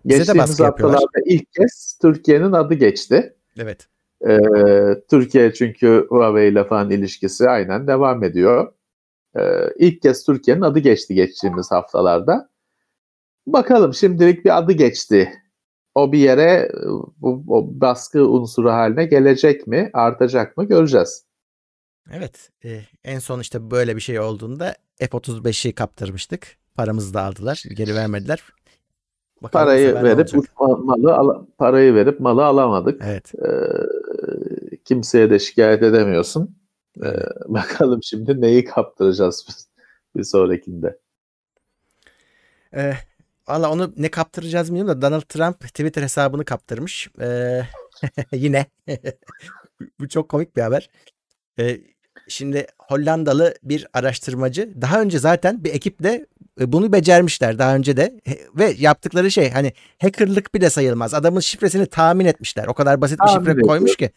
Bize Geçtiğimiz haftalarda ilk kez Türkiye'nin adı geçti. Evet. Ee, Türkiye çünkü Huawei ile falan ilişkisi aynen devam ediyor. Ee, ilk kez Türkiye'nin adı geçti geçtiğimiz haftalarda. Bakalım şimdilik bir adı geçti. O bir yere bu o baskı unsuru haline gelecek mi, artacak mı göreceğiz. Evet, e, en son işte böyle bir şey olduğunda F-35'i kaptırmıştık. Paramızı da aldılar, geri vermediler. Bakalım parayı verip malı al, parayı verip malı alamadık. Evet. Ee, kimseye de şikayet edemiyorsun. Ee, bakalım şimdi neyi kaptıracağız biz bir sonrakinde. Ee, Valla onu ne kaptıracağız bilmiyorum da Donald Trump Twitter hesabını kaptırmış. Ee, yine. Bu çok komik bir haber. Ee, şimdi Hollandalı bir araştırmacı daha önce zaten bir ekiple e, bunu becermişler daha önce de ve yaptıkları şey hani hackerlık bile sayılmaz. Adamın şifresini tahmin etmişler. O kadar basit bir tahmin şifre ediyor. koymuş ki.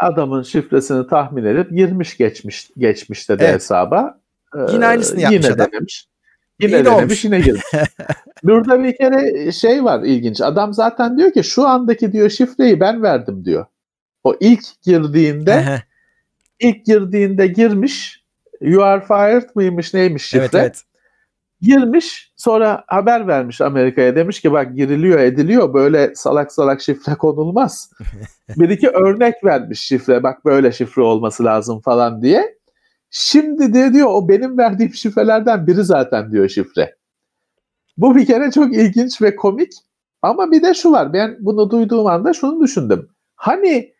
Adamın şifresini tahmin edip girmiş geçmiş geçmişte de evet. hesaba. Yine aynısını ee, yapmış yine adam. Denemiş. Yine İyi denemiş yine girmiş. Burada bir kere şey var ilginç. Adam zaten diyor ki şu andaki diyor şifreyi ben verdim diyor. O ilk girdiğinde ilk girdiğinde girmiş. You are fired mıymış neymiş şifre. Evet, evet. Girmiş sonra haber vermiş Amerika'ya demiş ki bak giriliyor ediliyor böyle salak salak şifre konulmaz. bir iki örnek vermiş şifre bak böyle şifre olması lazım falan diye. Şimdi de diyor o benim verdiğim şifrelerden biri zaten diyor şifre. Bu bir kere çok ilginç ve komik. Ama bir de şu var. Ben bunu duyduğum anda şunu düşündüm. Hani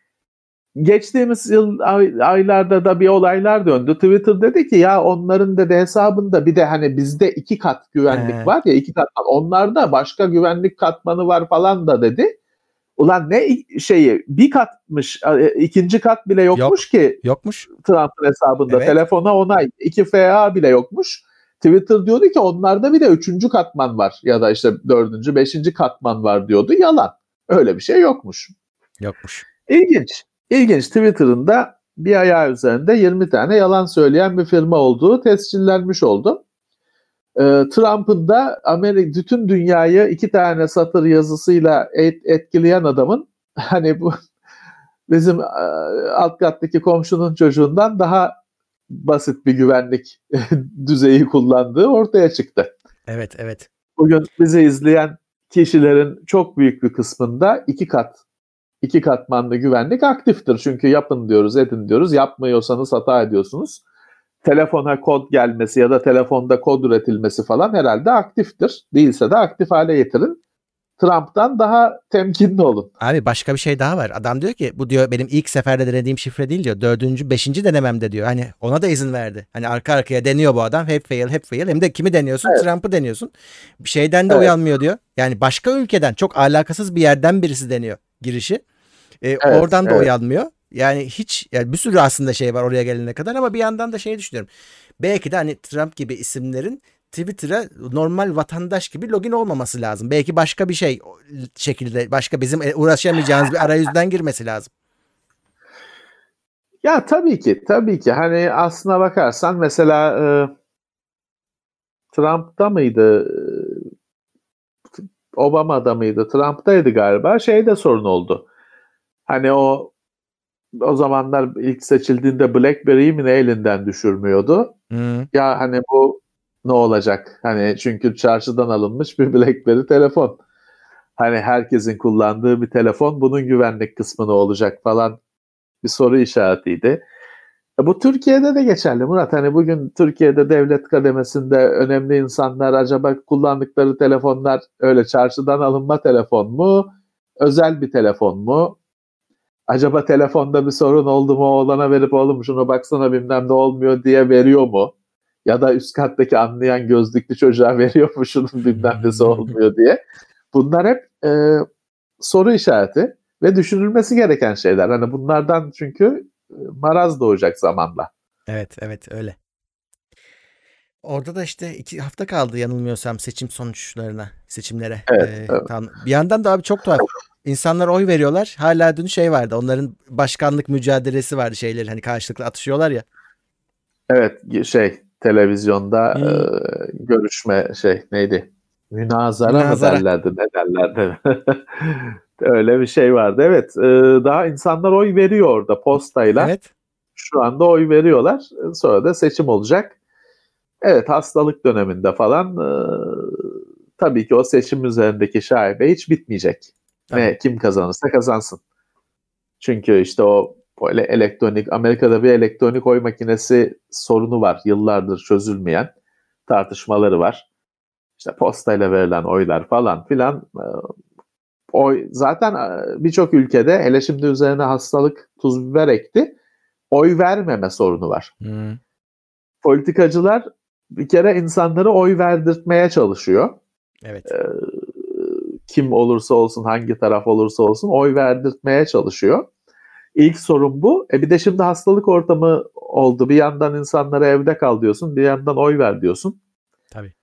geçtiğimiz yıl aylarda da bir olaylar döndü. Twitter dedi ki ya onların da hesabında bir de hani bizde iki kat güvenlik He. var ya iki kat. Onlarda başka güvenlik katmanı var falan da dedi. Ulan ne şeyi bir katmış ikinci kat bile yokmuş Yok, ki. Yokmuş. Trump'ın hesabında. Evet. Telefona onay. 2 FA bile yokmuş. Twitter diyordu ki onlarda bir de üçüncü katman var ya da işte dördüncü, beşinci katman var diyordu. Yalan. Öyle bir şey yokmuş. Yokmuş. İlginç. İlginç. Twitter'ın da bir ayağı üzerinde 20 tane yalan söyleyen bir firma olduğu tescillenmiş oldu. Ee, Trump'ın da Amerika bütün dünyayı iki tane satır yazısıyla et, etkileyen adamın hani bu bizim e, alt kattaki komşunun çocuğundan daha basit bir güvenlik düzeyi kullandığı ortaya çıktı. Evet, evet. Bugün bizi izleyen kişilerin çok büyük bir kısmında iki kat iki katmanlı güvenlik aktiftir. Çünkü yapın diyoruz, edin diyoruz. Yapmıyorsanız hata ediyorsunuz. Telefona kod gelmesi ya da telefonda kod üretilmesi falan herhalde aktiftir. Değilse de aktif hale getirin. Trump'tan daha temkinli olun. Abi başka bir şey daha var. Adam diyor ki bu diyor benim ilk seferde denediğim şifre değil diyor. Dördüncü, beşinci denememde diyor. Hani ona da izin verdi. Hani arka arkaya deniyor bu adam. Hep fail, hep fail. Hem de kimi deniyorsun? Evet. Trump'ı deniyorsun. Bir şeyden de evet. uyanmıyor diyor. Yani başka ülkeden çok alakasız bir yerden birisi deniyor girişi. Ee, evet, oradan da evet. uyanmıyor. Yani hiç yani bir sürü aslında şey var oraya gelene kadar ama bir yandan da şey düşünüyorum. Belki de hani Trump gibi isimlerin Twitter'a normal vatandaş gibi login olmaması lazım. Belki başka bir şey şekilde başka bizim uğraşamayacağımız bir arayüzden girmesi lazım. Ya tabii ki tabii ki hani aslına bakarsan mesela e, Trump'ta mıydı? Obama'da mıydı? Trump'taydı galiba. Şeyde sorun oldu. Hani o o zamanlar ilk seçildiğinde BlackBerry'yi mi ne elinden düşürmüyordu? Hı. Ya hani bu ne olacak? Hani çünkü çarşıdan alınmış bir BlackBerry telefon. Hani herkesin kullandığı bir telefon bunun güvenlik kısmı ne olacak falan bir soru işaretiydi. E bu Türkiye'de de geçerli Murat. Hani bugün Türkiye'de devlet kademesinde önemli insanlar acaba kullandıkları telefonlar öyle çarşıdan alınma telefon mu? Özel bir telefon mu? Acaba telefonda bir sorun oldu mu oğlana verip oğlum şuna baksana bilmem ne olmuyor diye veriyor mu? Ya da üst kattaki anlayan gözlüklü çocuğa veriyor mu şunun bilmem nesi olmuyor diye. Bunlar hep e, soru işareti ve düşünülmesi gereken şeyler. Hani bunlardan çünkü e, maraz doğacak zamanla. Evet evet öyle. Orada da işte iki hafta kaldı yanılmıyorsam seçim sonuçlarına, seçimlere. Evet, Ee, evet. tam- Bir yandan da abi çok tuhaf. İnsanlar oy veriyorlar. Hala dün şey vardı. Onların başkanlık mücadelesi vardı şeyleri hani karşılıklı atışıyorlar ya. Evet şey televizyonda Hmm. e, görüşme şey neydi? Münazara, Münazara. mı derlerdi ne derlerdi? Öyle bir şey vardı. Evet e, daha insanlar oy veriyor orada postayla. Evet. Şu anda oy veriyorlar. Sonra da seçim olacak. Evet hastalık döneminde falan e, tabii ki o seçim üzerindeki şaibe hiç bitmeyecek. Tabii. Ne kim kazanırsa kazansın. Çünkü işte o böyle elektronik Amerika'da bir elektronik oy makinesi sorunu var. Yıllardır çözülmeyen tartışmaları var. İşte postayla verilen oylar falan filan e, oy zaten e, birçok ülkede hele şimdi üzerine hastalık tuz biber ekti. Oy vermeme sorunu var. Hmm. Politikacılar bir kere insanları oy verdirtmeye çalışıyor. Evet. Ee, kim olursa olsun, hangi taraf olursa olsun oy verdirtmeye çalışıyor. İlk sorun bu. E bir de şimdi hastalık ortamı oldu. Bir yandan insanlara evde kal diyorsun, bir yandan oy ver diyorsun. Tabii.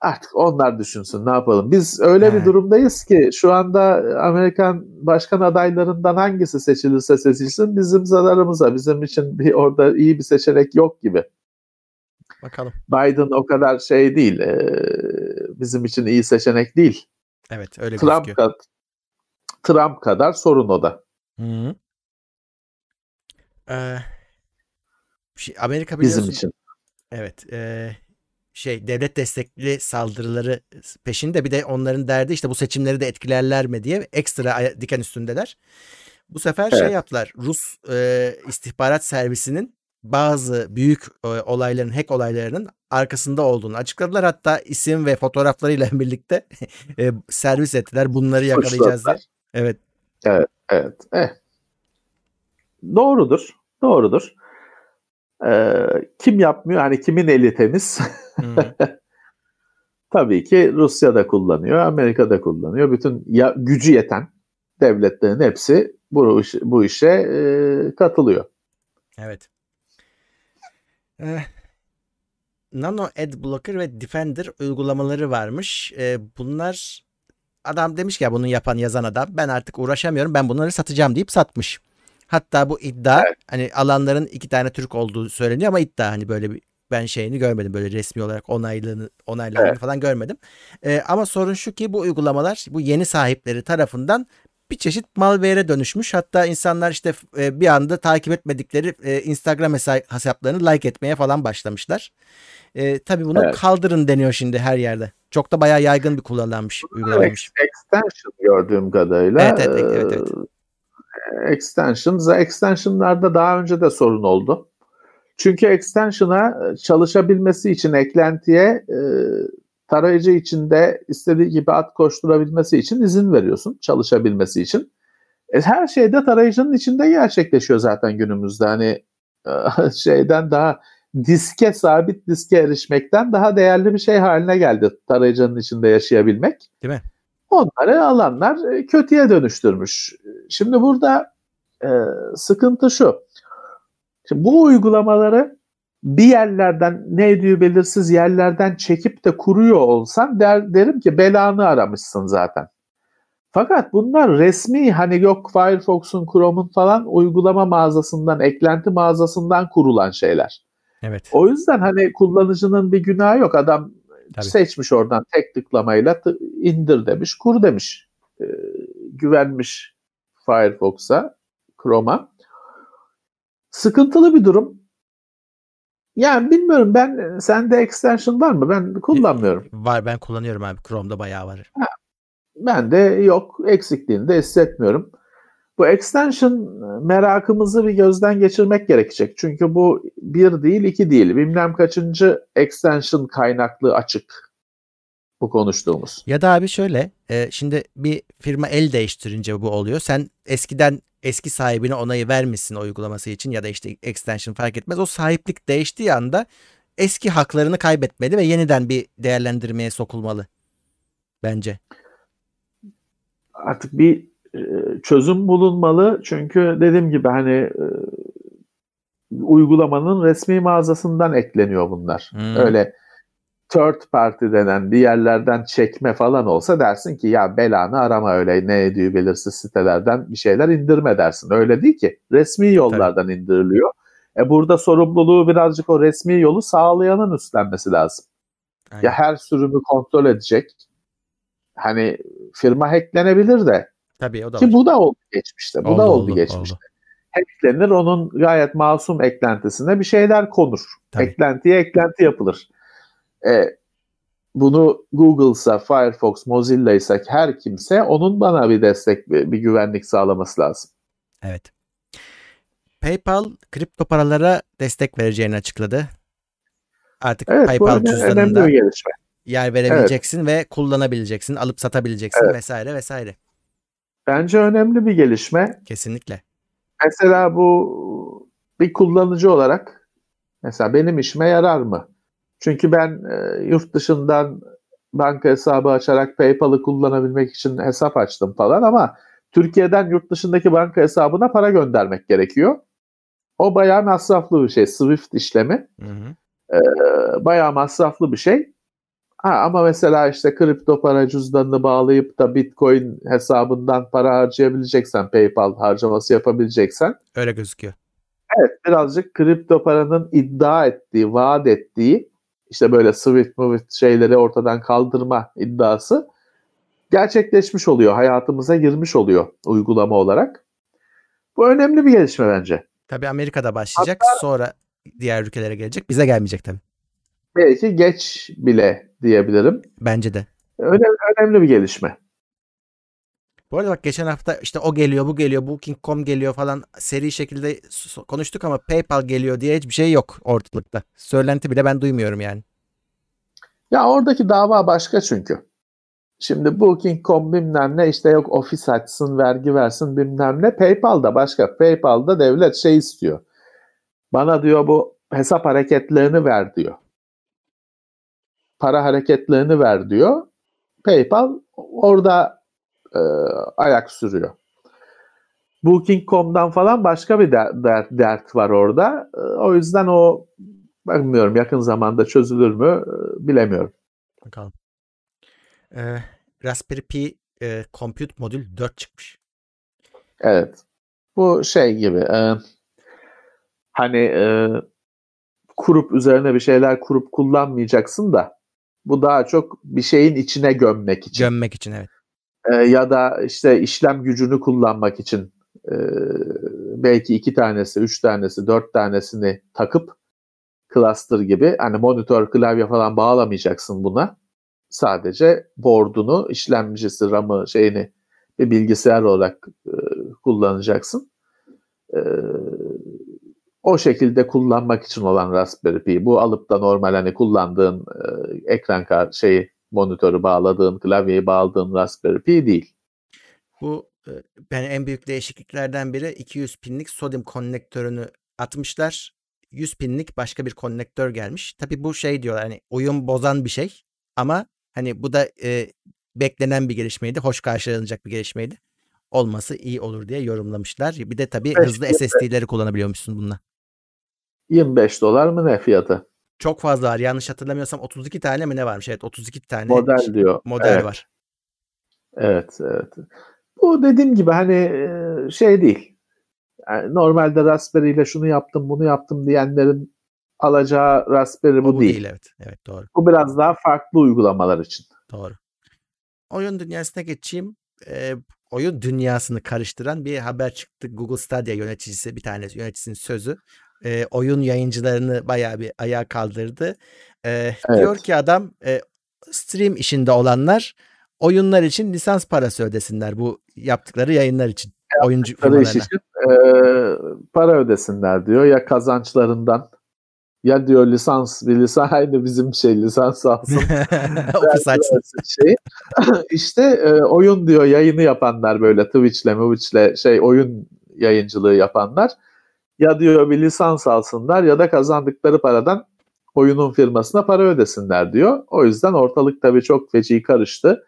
Artık onlar düşünsün ne yapalım. Biz öyle He. bir durumdayız ki şu anda Amerikan başkan adaylarından hangisi seçilirse seçilsin bizim zararımıza. Bizim için bir orada iyi bir seçenek yok gibi. Bakalım. Biden o kadar şey değil. e, bizim için iyi seçenek değil. Evet öyle Trump, gözüküyor. kad- Trump kadar sorun o da. Ee, şey, Amerika biliyorsun. bizim için. Evet. eee, şey devlet destekli saldırıları peşinde bir de onların derdi işte bu seçimleri de etkilerler mi diye ekstra diken üstündeler. Bu sefer şey Evet. yaptılar. Rus eee, istihbarat servisinin bazı büyük e, olayların, hack olaylarının arkasında olduğunu açıkladılar. Hatta isim ve fotoğraflarıyla birlikte e, servis ettiler. Bunları yakalayacağız diye. Suçladılar. Evet. Evet. Eh. Doğrudur. Doğrudur. Ee, kim yapmıyor? Hani kimin eli temiz? Tabii ki Rusya da kullanıyor, Amerika da kullanıyor. Bütün ya, gücü yeten devletlerin hepsi bu, bu işe e, katılıyor. Evet. Eh, Nano Ad Blocker ve Defender uygulamaları varmış. Eh, bunlar adam demiş ki ya bunu yapan yazan adam ben artık uğraşamıyorum ben bunları satacağım deyip satmış. Hatta bu iddia hani alanların iki tane Türk olduğu söyleniyor ama iddia hani böyle bir ben şeyini görmedim böyle resmi olarak onaylığını onaylandığını Evet. falan görmedim. Eh, ama sorun şu ki bu uygulamalar bu yeni sahipleri tarafından bir çeşit malware'e dönüşmüş. Hatta insanlar işte e, bir anda takip etmedikleri e, Instagram hesa- hesaplarını like etmeye falan başlamışlar. E, tabii bunu Evet. kaldırın deniyor şimdi her yerde. Çok da bayağı yaygın bir kullanılmış uygulamaymış. Ex- Extension gördüğüm kadarıyla. Evet, evet, evet, evet. e, Extensions, extensionlarda daha önce de sorun oldu. Çünkü extension'a çalışabilmesi için eklentiye e, tarayıcı içinde istediği gibi ad koşturabilmesi için izin veriyorsun çalışabilmesi için. E, her şey de tarayıcının içinde gerçekleşiyor zaten günümüzde. Hani e, şeyden daha diske sabit diske erişmekten daha değerli bir şey haline geldi tarayıcının içinde yaşayabilmek. Değil mi? Onları alanlar e, kötüye dönüştürmüş. Şimdi burada e, sıkıntı şu. Şimdi bu uygulamaları bir yerlerden ne ediyor belirsiz yerlerden çekip de kuruyor olsan der, derim ki belanı aramışsın zaten. Fakat bunlar resmi hani yok Firefox'un, Chrome'un falan uygulama mağazasından, eklenti mağazasından kurulan şeyler. Evet. O yüzden hani kullanıcının bir günahı yok. Adam Tabii. seçmiş oradan tek tıklamayla indir demiş, kur demiş. E, güvenmiş Firefox'a, Chrome'a. Sıkıntılı bir durum. Yani bilmiyorum ben sende extension var mı? Ben kullanmıyorum. Var ben kullanıyorum abi. Chrome'da bayağı var. Ben de yok eksikliğini de hissetmiyorum. Bu extension merakımızı bir gözden geçirmek gerekecek. Çünkü bu bir değil iki değil. Bilmem kaçıncı extension kaynaklı açık bu konuştuğumuz. Ya da abi şöyle e, şimdi bir firma el değiştirince bu oluyor. Sen eskiden eski sahibine onayı vermişsin o uygulaması için ya da işte extension fark etmez. O sahiplik değiştiği anda eski haklarını kaybetmeli ve yeniden bir değerlendirmeye sokulmalı. Bence. Artık bir e, çözüm bulunmalı. Çünkü dediğim gibi hani e, uygulamanın resmi mağazasından ekleniyor bunlar. Hmm. Öyle third party denen bir yerlerden çekme falan olsa dersin ki ya belanı arama öyle ne ediyor belirsiz sitelerden bir şeyler indirme dersin. Öyle değil ki. Resmi yollardan indiriliyor. E burada sorumluluğu birazcık o resmi yolu sağlayanın üstlenmesi lazım. Aynen. Ya her sürümü kontrol edecek. Hani firma hacklenebilir de Tabii o da ki var. bu da oldu geçmişte. Bu Oldu, da oldu, oldu, geçmişte. oldu. Hacklenir onun gayet masum eklentisine bir şeyler konur. Tabii. Eklentiye eklenti yapılır. E, bunu Google'sa, Firefox, Mozilla ise her kimse onun bana bir destek, bir, bir güvenlik sağlaması lazım. Evet. PayPal kripto paralara destek vereceğini açıkladı. Artık Evet PayPal cüzdanında yer verebileceksin ve kullanabileceksin, alıp satabileceksin vesaire vesaire. Bence önemli bir gelişme. Kesinlikle. Mesela bu bir kullanıcı olarak mesela benim işime yarar mı? Çünkü ben e, yurt dışından banka hesabı açarak PayPal'ı kullanabilmek için hesap açtım falan ama Türkiye'den yurt dışındaki banka hesabına para göndermek gerekiyor. O bayağı masraflı bir şey. Swift işlemi. Hı hı. E, bayağı masraflı bir şey. Ha, ama mesela işte kripto para cüzdanını bağlayıp da Bitcoin hesabından para harcayabileceksen, PayPal harcaması yapabileceksen Öyle gözüküyor. Evet birazcık kripto paranın iddia ettiği, vaat ettiği işte böyle Swift Movit şeyleri ortadan kaldırma iddiası gerçekleşmiş oluyor. Hayatımıza girmiş oluyor uygulama olarak. Bu önemli bir gelişme bence. Tabii Amerika'da başlayacak, sonra diğer ülkelere gelecek. Bize gelmeyecek tabii. Belki geç bile diyebilirim. Bence de. Önemli, önemli bir gelişme. Bu arada bak geçen hafta işte o geliyor, bu geliyor, Booking.com geliyor falan seri şekilde konuştuk ama PayPal geliyor diye hiçbir şey yok ortalıkta. Söylenti bile ben duymuyorum yani. Ya oradaki dava başka çünkü. Şimdi Booking.com bilmem ne işte yok ofis açsın, vergi versin bilmem ne. PayPal'da başka. PayPal'da devlet şey istiyor. Bana diyor bu hesap hareketlerini ver diyor. Para hareketlerini ver diyor. PayPal orada e, ayak sürüyor. Booking.com'dan falan başka bir der- dert, dert var orada. E, o yüzden o bilmiyorum yakın zamanda çözülür mü e, bilemiyorum. Bakalım. Ee, Raspberry Pi e, Compute Modül 4 çıkmış. Evet. Bu şey gibi e, hani e, kurup üzerine bir şeyler kurup kullanmayacaksın da bu daha çok bir şeyin içine gömmek için Gömmek için evet. E, ya da işte işlem gücünü kullanmak için e, belki iki tanesi, üç tanesi, dört tanesini takıp cluster gibi hani monitör, klavye falan bağlamayacaksın buna. Sadece board'unu, işlemcisi, RAM'ı, şeyini bir bilgisayar olarak e, kullanacaksın. E, o şekilde kullanmak için olan Raspberry Pi. Bu alıp da normal hani kullandığın e, ekran kart şeyi monitörü bağladığın, klavyeyi bağladığın Raspberry Pi değil. Bu e, yani en büyük değişikliklerden biri 200 pinlik sodyum konnektörünü atmışlar. 100 pinlik başka bir konnektör gelmiş. Tabii bu şey diyorlar hani uyum bozan bir şey ama hani bu da e, beklenen bir gelişmeydi. Hoş karşılanacak bir gelişmeydi. Olması iyi olur diye yorumlamışlar. Bir de Evet, hızlı. SSD'leri kullanabiliyormuşsun bununla. 25 dolar mı ne fiyatı? Çok fazla var. Yanlış hatırlamıyorsam 32 tane mi ne varmış? Evet 32 tane Model diyor. model Evet. var. Evet, evet. Bu dediğim gibi hani şey değil. Yani normalde Raspberry ile şunu yaptım, bunu yaptım diyenlerin alacağı Raspberry bu, Bu değil. değil evet. Evet doğru. Bu biraz daha farklı uygulamalar için. Doğru. Oyun dünyasına geçeyim. Ee, oyun dünyasını karıştıran bir haber çıktı. Google Stadia yöneticisi bir tanesi yöneticisinin sözü. Ee, oyun yayıncılarını bayağı bir ayağa kaldırdı. Ee, Evet. Diyor ki adam e, stream işinde olanlar oyunlar için lisans parası ödesinler bu yaptıkları yayınlar için. Oyuncu iş için e, para ödesinler diyor ya kazançlarından ya diyor lisans bir lisans aynı bizim şey lisans alsın. Ofis açsın. şey. işte e, oyun diyor yayını yapanlar böyle Twitch'le Twitch'le şey oyun yayıncılığı yapanlar ya diyor bir lisans alsınlar ya da kazandıkları paradan oyunun firmasına para ödesinler diyor. O yüzden ortalık tabii çok feci karıştı.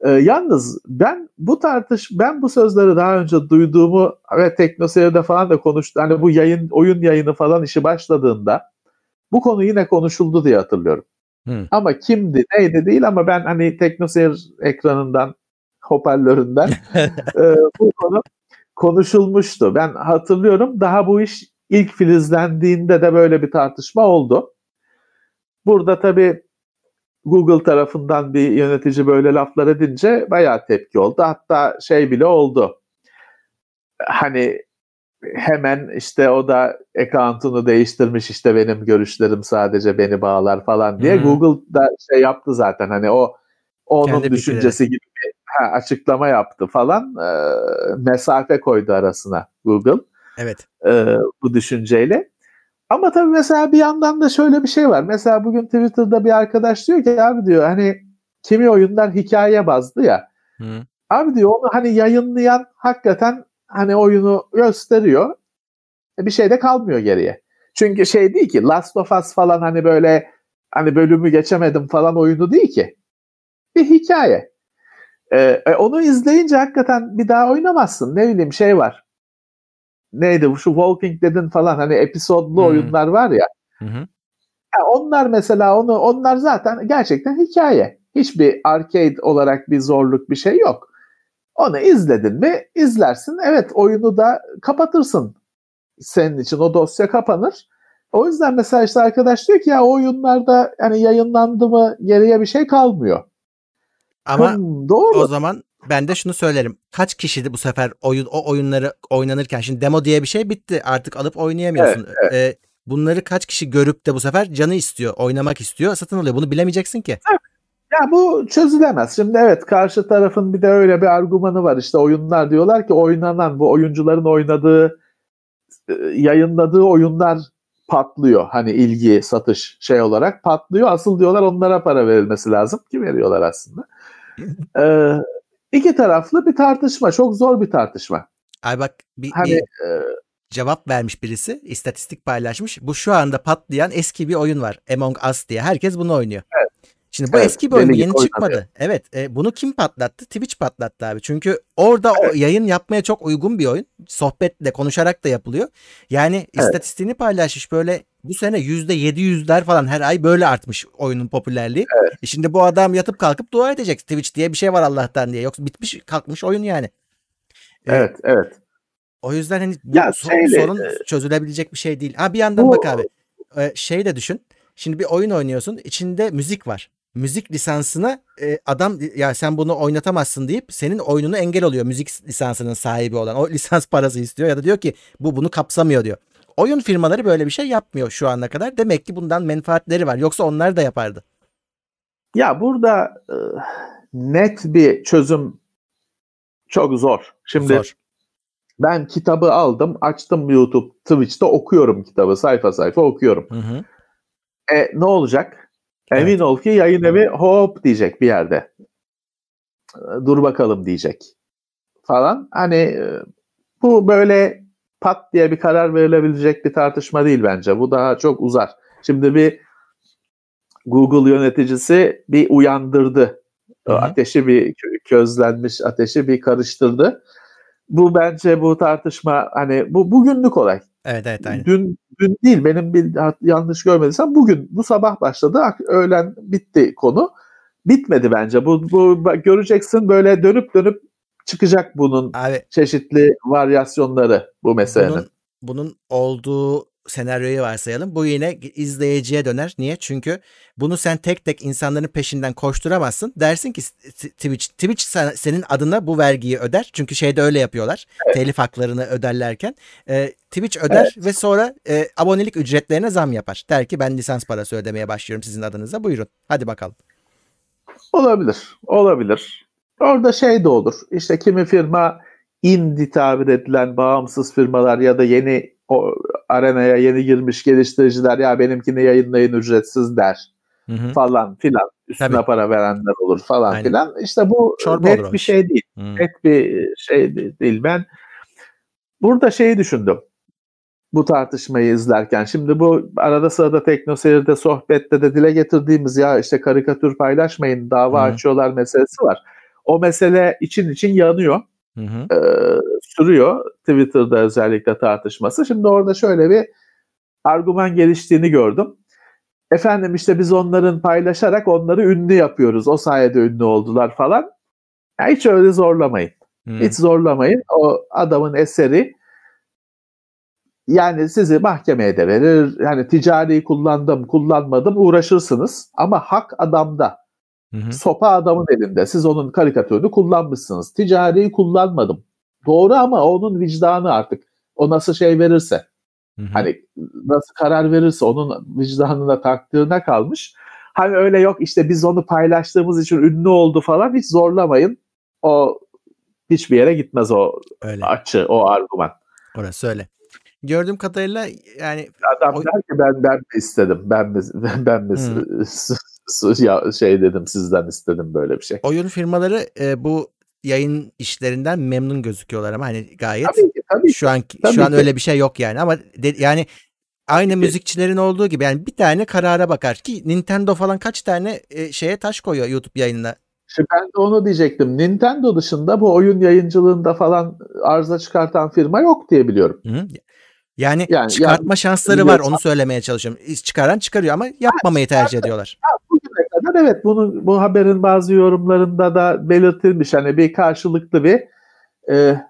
E, yalnız ben bu tartış ben bu sözleri daha önce duyduğumu ve Teknoseyir'de falan da konuştu. Hani bu yayın oyun yayını falan işi başladığında bu konu yine konuşuldu diye hatırlıyorum. Hı. Ama kimdi neydi değil ama ben hani Teknoseyir ekranından hoparlöründen e, bu konu konuşulmuştu. Ben hatırlıyorum daha bu iş ilk filizlendiğinde de böyle bir tartışma oldu. Burada tabii Google tarafından bir yönetici böyle laflar edince bayağı tepki oldu. Hatta şey bile oldu. Hani hemen işte o da account'unu değiştirmiş işte benim görüşlerim sadece beni bağlar falan diye. Hı. Google da şey yaptı zaten hani o onun Kendi düşüncesi gibi ha, açıklama yaptı falan. Ee, mesafe koydu arasına Google Evet. e, bu düşünceyle. Ama tabii mesela bir yandan da şöyle bir şey var. Mesela bugün Twitter'da bir arkadaş diyor ki abi diyor hani kimi oyunlar hikaye bazlı ya. Hı. Abi diyor onu hani yayınlayan hakikaten hani oyunu gösteriyor. E, Bir şey de kalmıyor geriye. Çünkü şey değil ki Last of Us falan hani böyle hani bölümü geçemedim falan oyunu değil ki. Bir hikaye. E, e, onu izleyince hakikaten bir daha oynamazsın. Ne bileyim şey var. Neydi bu şu Walking Dead'in falan hani episodlu Hmm. oyunlar var ya. Hı hı. Onlar mesela onu onlar zaten gerçekten hikaye. Hiçbir arcade olarak bir zorluk bir şey yok. Onu izledin mi izlersin. Evet oyunu da kapatırsın. Senin için o dosya kapanır. O yüzden mesela işte arkadaş diyor ki ya o oyunlarda yani yayınlandı mı geriye bir şey kalmıyor. Ama Hmm, doğru. o zaman ben de şunu söylerim. Kaç kişiydi bu sefer oyun o oyunları oynanırken şimdi demo diye bir şey bitti. Artık alıp oynayamıyorsun. Ee, bunları kaç kişi görüp de bu sefer canı istiyor, oynamak istiyor, satın alıyor. Bunu bilemeyeceksin ki. Ya bu çözülemez. Şimdi evet karşı tarafın bir de öyle bir argümanı var. İşte oyunlar diyorlar ki oynanan bu oyuncuların oynadığı yayınladığı oyunlar patlıyor. Hani ilgi, satış şey olarak patlıyor. Asıl diyorlar onlara para verilmesi lazım ki veriyorlar aslında. Ee, iki taraflı bir tartışma. Çok zor bir tartışma. Ay bak bir, Hani bir e, cevap vermiş birisi, istatistik paylaşmış. Bu şu anda patlayan eski bir oyun var. Among Us diye. Herkes bunu oynuyor. Şimdi bu Evet, eski bir oyun yeni oynanıyor. çıkmadı. Evet, e, bunu kim patlattı? Twitch patlattı abi. Çünkü orada o yayın yapmaya çok uygun bir oyun. Sohbetle, konuşarak da yapılıyor. Yani istatistiğini paylaşmış böyle bu sene yüzde yedi yüzler falan her ay böyle artmış oyunun popülerliği. E şimdi bu adam yatıp kalkıp dua edecek. Twitch diye bir şey var Allah'tan diye. Yoksa bitmiş kalkmış oyun yani. E, evet, evet. O yüzden hani Ya şeyle, sorun e, çözülebilecek bir şey değil. Ha bir yandan bu- bak abi. e, şey de düşün. Şimdi bir oyun oynuyorsun. içinde müzik var. Müzik lisansına e, adam ya sen bunu oynatamazsın deyip senin oyununu engel oluyor. Müzik lisansının sahibi olan. O lisans parası istiyor ya da diyor ki bu bunu kapsamıyor diyor. Oyun firmaları böyle bir şey yapmıyor şu ana kadar. Demek ki bundan menfaatleri var. Yoksa onlar da yapardı. Ya burada e, net bir çözüm çok zor. Şimdi Zor. ben kitabı aldım, açtım YouTube, Twitch'te okuyorum kitabı, sayfa sayfa okuyorum. Hı hı. E ne olacak? Evet. Emin ol ki yayın evi hop diyecek bir yerde. E, Dur bakalım diyecek. Falan. Hani e, bu böyle pat diye bir karar verilebilecek bir tartışma değil bence. Bu daha çok uzar. Şimdi bir Google yöneticisi bir uyandırdı. Hı hı. Ateşi bir kö- közlenmiş ateşi bir karıştırdı. Bu bence bu tartışma hani bu bugünlük olay. Evet evet aynen. Dün dün değil benim bir yanlış görmediysem bugün bu sabah başladı öğlen bitti konu. Bitmedi bence. Bu, bu göreceksin böyle dönüp dönüp çıkacak bunun Abi çeşitli varyasyonları bu meselenin. bunun, bunun olduğu senaryoyu varsayalım. Bu yine izleyiciye döner. Niye? Çünkü bunu sen tek tek insanların peşinden koşturamazsın. Dersin ki Twitch Twitch senin adına bu vergiyi öder. Çünkü şeyde öyle yapıyorlar. Evet. Telif haklarını öderlerken. E, Twitch öder evet. ve sonra e, abonelik ücretlerine zam yapar. Der ki ben lisans parası ödemeye başlıyorum sizin adınıza. Buyurun. Hadi bakalım. Olabilir. Olabilir. Orada şey de olur. İşte kimi firma indie tabir edilen bağımsız firmalar ya da yeni o arenaya yeni girmiş geliştiriciler ya benimkini yayınlayın ücretsiz der hı hı. falan filan. Üstüne Tabii. para verenler olur falan Aynen. filan. İşte bu Çorba net bir şey değil. Hı. Net bir şey değil. Ben burada şeyi düşündüm. Bu tartışmayı izlerken. Şimdi bu arada sırada teknoseyirde sohbette de dile getirdiğimiz ya işte karikatür paylaşmayın dava hı. açıyorlar meselesi var. O mesele için için yanıyor. Hı hı. E, sürüyor Twitter'da özellikle tartışması. Şimdi orada şöyle bir argüman geliştiğini gördüm. Efendim işte biz onların paylaşarak onları ünlü yapıyoruz. O sayede ünlü oldular falan. Ya hiç öyle zorlamayın. Hmm. Hiç zorlamayın. O adamın eseri yani sizi mahkemeye de verir. Yani ticari kullandım, kullanmadım uğraşırsınız. Ama hak adamda. Hı hı. Sopa adamın elinde. Siz onun karikatürünü kullanmışsınız. Ticari kullanmadım. Doğru ama onun vicdanı artık. O nasıl şey verirse. Hı hı. Hani nasıl karar verirse onun vicdanına taktığına kalmış. Hani öyle yok işte biz onu paylaştığımız için ünlü oldu falan hiç zorlamayın. O hiçbir yere gitmez o öyle. açı, o argüman. Orası öyle. Gördüğüm kadarıyla yani adam o... der ki ben ben mi istedim? Ben mi ben mi ya şey dedim sizden istedim böyle bir şey. Oyun firmaları e, bu yayın işlerinden memnun gözüküyorlar ama hani gayet tabii ki, tabii şu an tabii şu an ki. öyle bir şey yok yani ama de, yani aynı müzikçilerin olduğu gibi yani bir tane karara bakar ki Nintendo falan kaç tane e, şeye taş koyuyor YouTube yayınına. Şimdi ben de onu diyecektim. Nintendo dışında bu oyun yayıncılığında falan arıza çıkartan firma yok diye biliyorum. Hı. Yani, yani çıkartma yani, şansları var onu söylemeye çalışıyorum. Çıkaran çıkarıyor ama yapmamayı tercih ediyorlar. Kadar evet bunu bu haberin bazı yorumlarında da belirtilmiş. Hani bir karşılıklı bir e,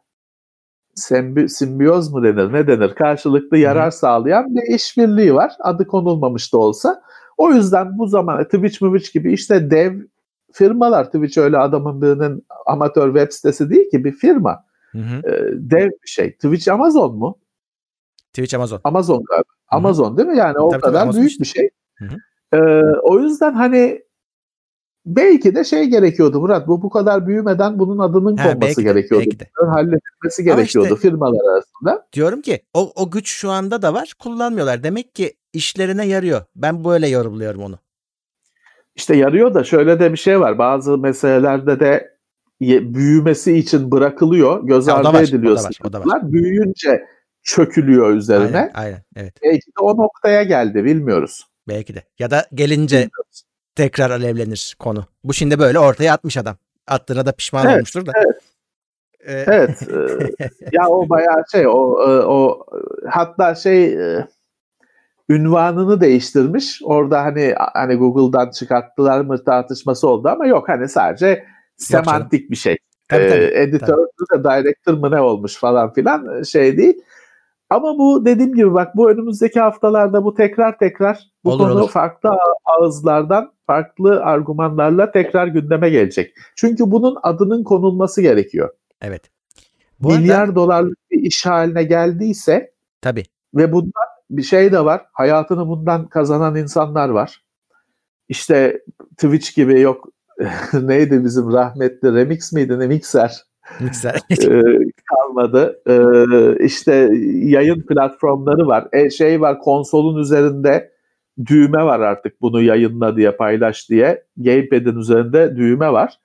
sembi, simbiyoz mu denir ne denir karşılıklı yarar sağlayan bir işbirliği var. Adı konulmamış da olsa. O yüzden bu zaman Twitch Twitch gibi işte dev firmalar Twitch öyle adamın birinin amatör web sitesi değil ki bir firma. Hı hı. E, dev bir şey. Twitch Amazon mu? Twitch Amazon. Amazon galiba. Amazon değil mi? Yani o tabii, kadar tabii, büyük işte. bir şey. Ee, o yüzden hani belki de şey gerekiyordu Murat. Bu bu kadar büyümeden bunun adının ha, konması gerekiyordu. De, belki de. Halledilmesi gerekiyordu işte, firmalar arasında. Diyorum ki o, o güç şu anda da var. Kullanmıyorlar. Demek ki işlerine yarıyor. Ben böyle yorumluyorum onu. İşte yarıyor da şöyle de bir şey var. Bazı meselelerde de büyümesi için bırakılıyor. Göz ardı ediliyor. O da var, o da var. Büyüyünce çökülüyor üzerine. Aynen, aynen evet. Belki de o noktaya geldi bilmiyoruz. Belki de. Ya da gelince bilmiyoruz. Tekrar alevlenir konu. Bu şimdi böyle ortaya atmış adam. Attığına da pişman evet, olmuştur da. Evet. Ee... Evet. e, ya o bayağı şey o e, o hatta şey e, ünvanını değiştirmiş. Orada hani hani Google'dan çıkarttılar mı tartışması oldu ama yok hani sadece semantik bir şey. Tabii, tabii, ee, editör tabii. de director mı ne olmuş falan filan şey değil. Ama bu dediğim gibi bak bu önümüzdeki haftalarda bu tekrar tekrar bu olur, konu olur. farklı ağızlardan farklı argümanlarla tekrar gündeme gelecek. Çünkü bunun adının konulması gerekiyor. Evet. Bu Milyar arada... dolarlık bir iş haline geldiyse tabii. Ve bundan bir şey de var. Hayatını bundan kazanan insanlar var. İşte Twitch gibi yok neydi bizim rahmetli Remix miydi ne Mixer Mikser. Kalmadı. E, işte yayın platformları var. E, şey var konsolun üzerinde düğme var artık bunu yayınla diye paylaş diye. Gamepad'in üzerinde düğme var.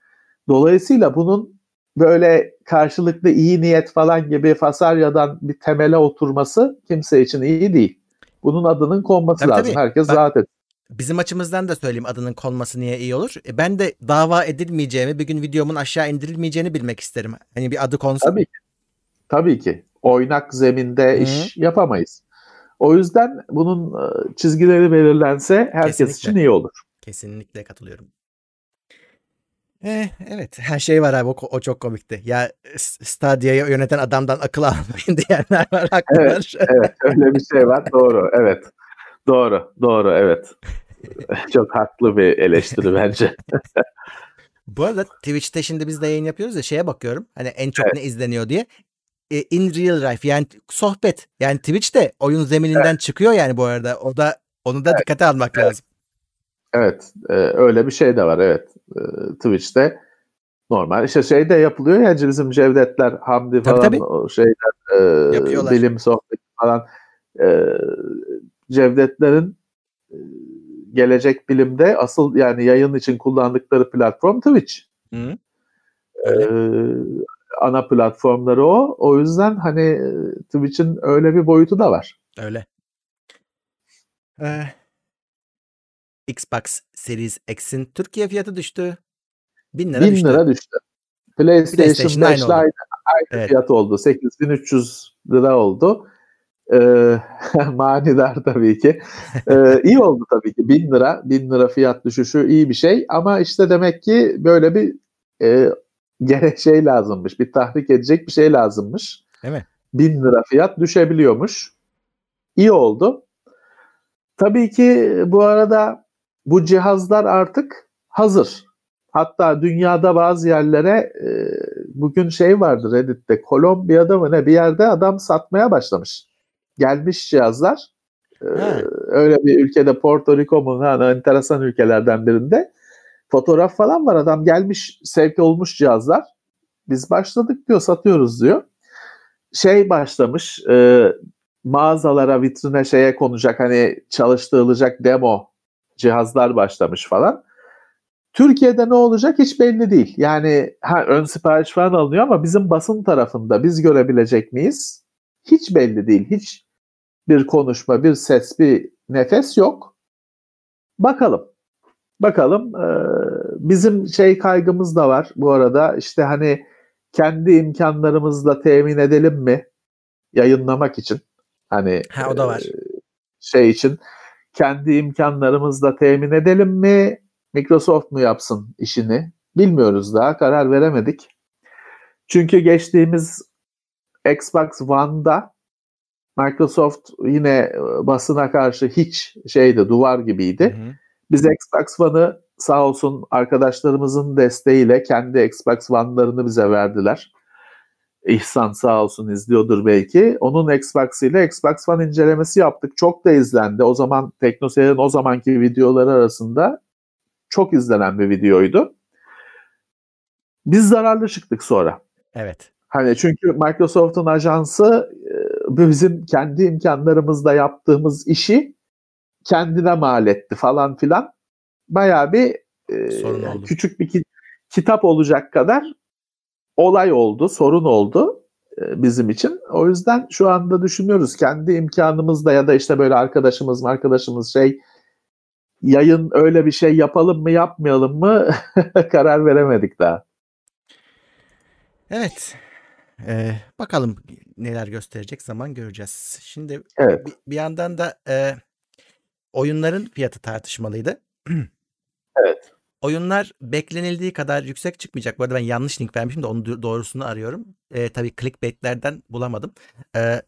Dolayısıyla bunun böyle karşılıklı iyi niyet falan gibi Fasarya'dan bir temele oturması kimse için iyi değil. Bunun adının konması tabii, lazım. Tabii. Herkes Bak, rahat et bizim açımızdan da söyleyeyim adının konması niye iyi olur. E, ben de dava edilmeyeceğimi, bir gün videomun aşağı indirilmeyeceğini bilmek isterim. Hani bir adı konsun. Tabii ki. Tabii ki. Oynak zeminde Hı-hı. iş yapamayız. O yüzden bunun e, çizgileri belirlense herkes Kesinlikle. için iyi olur. Kesinlikle katılıyorum. Eh, evet her şey var abi o, o çok komikti. Ya Stadia'yı yöneten adamdan akıl almayın diyenler var haklılar. Evet, evet öyle bir şey var doğru evet. Doğru doğru evet. çok haklı bir eleştiri bence. Bu arada Twitch'te şimdi biz de yayın yapıyoruz ya şeye bakıyorum. Hani en çok evet. ne izleniyor diye. E, in real life yani sohbet. Yani Twitch'te oyun zemininden evet. çıkıyor yani bu arada. O da onu da evet. dikkate almak evet. lazım. Evet, e, öyle bir şey de var evet. E, Twitch'te normal işte şey de yapılıyor ya bizim Cevdetler, Hamdi falan tabii, tabii. o şeyler e, bilim sohbeti falan e, Cevdetlerin e, gelecek bilimde asıl yani yayın için kullandıkları platform Twitch. Hı. Öyle. Ee, ana platformları o. O yüzden hani e, Twitch'in öyle bir boyutu da var. Öyle. Ee, Xbox Series X'in Türkiye fiyatı düştü. 1000 lira 1000 düştü. lira düştü. PlayStation, PlayStation 5 aynı, aynı, aynı evet. fiyat oldu. 8300 lira oldu. Ee, manidar tabii ki. Ee, iyi oldu tabii ki. 1000 lira, 1000 lira fiyat düşüşü iyi bir şey. Ama işte demek ki böyle bir e, gene şey lazımmış. Bir tahrik edecek bir şey lazımmış. Değil mi? 1000 lira fiyat düşebiliyormuş. İyi oldu. Tabii ki bu arada bu cihazlar artık hazır. Hatta dünyada bazı yerlere e, bugün şey vardı Reddit'te Kolombiya'da mı ne bir yerde adam satmaya başlamış. Gelmiş cihazlar. E, öyle bir ülkede Porto Rico mu yani enteresan ülkelerden birinde fotoğraf falan var adam gelmiş sevk olmuş cihazlar. Biz başladık diyor satıyoruz diyor. Şey başlamış e, mağazalara vitrine şeye konacak hani çalıştırılacak demo cihazlar başlamış falan. Türkiye'de ne olacak hiç belli değil. Yani ha, ön sipariş falan alınıyor ama bizim basın tarafında biz görebilecek miyiz? Hiç belli değil. Hiç bir konuşma, bir ses, bir nefes yok. Bakalım. Bakalım. Ee, bizim şey kaygımız da var bu arada. İşte hani kendi imkanlarımızla temin edelim mi yayınlamak için? Hani ha, o da var. E, şey için kendi imkanlarımızla temin edelim mi? Microsoft mu yapsın işini? Bilmiyoruz daha karar veremedik. Çünkü geçtiğimiz Xbox One'da Microsoft yine e, basına karşı hiç şeydi duvar gibiydi. Hı hı. Biz Xbox One'ı sağ olsun arkadaşlarımızın desteğiyle kendi Xbox One'larını bize verdiler. İhsan sağ olsun izliyordur belki. Onun Xbox ile Xbox One incelemesi yaptık. Çok da izlendi. O zaman TeknoSeyir'in o zamanki videoları arasında çok izlenen bir videoydu. Biz zararlı çıktık sonra. Evet. Hani çünkü Microsoft'un ajansı e, bizim kendi imkanlarımızla yaptığımız işi kendine mal etti falan filan. Bayağı bir e, küçük bir ki, kitap olacak kadar olay oldu, sorun oldu e, bizim için. O yüzden şu anda düşünüyoruz kendi imkanımızla ya da işte böyle arkadaşımız arkadaşımız şey yayın öyle bir şey yapalım mı yapmayalım mı karar veremedik daha. Evet. Ee, bakalım neler gösterecek zaman göreceğiz. Şimdi evet. bir, bir yandan da e, oyunların fiyatı tartışmalıydı. evet. Oyunlar beklenildiği kadar yüksek çıkmayacak. Bu arada ben yanlış link vermişim de onun doğrusunu arıyorum. E, tabii clickbaitlerden bulamadım. E,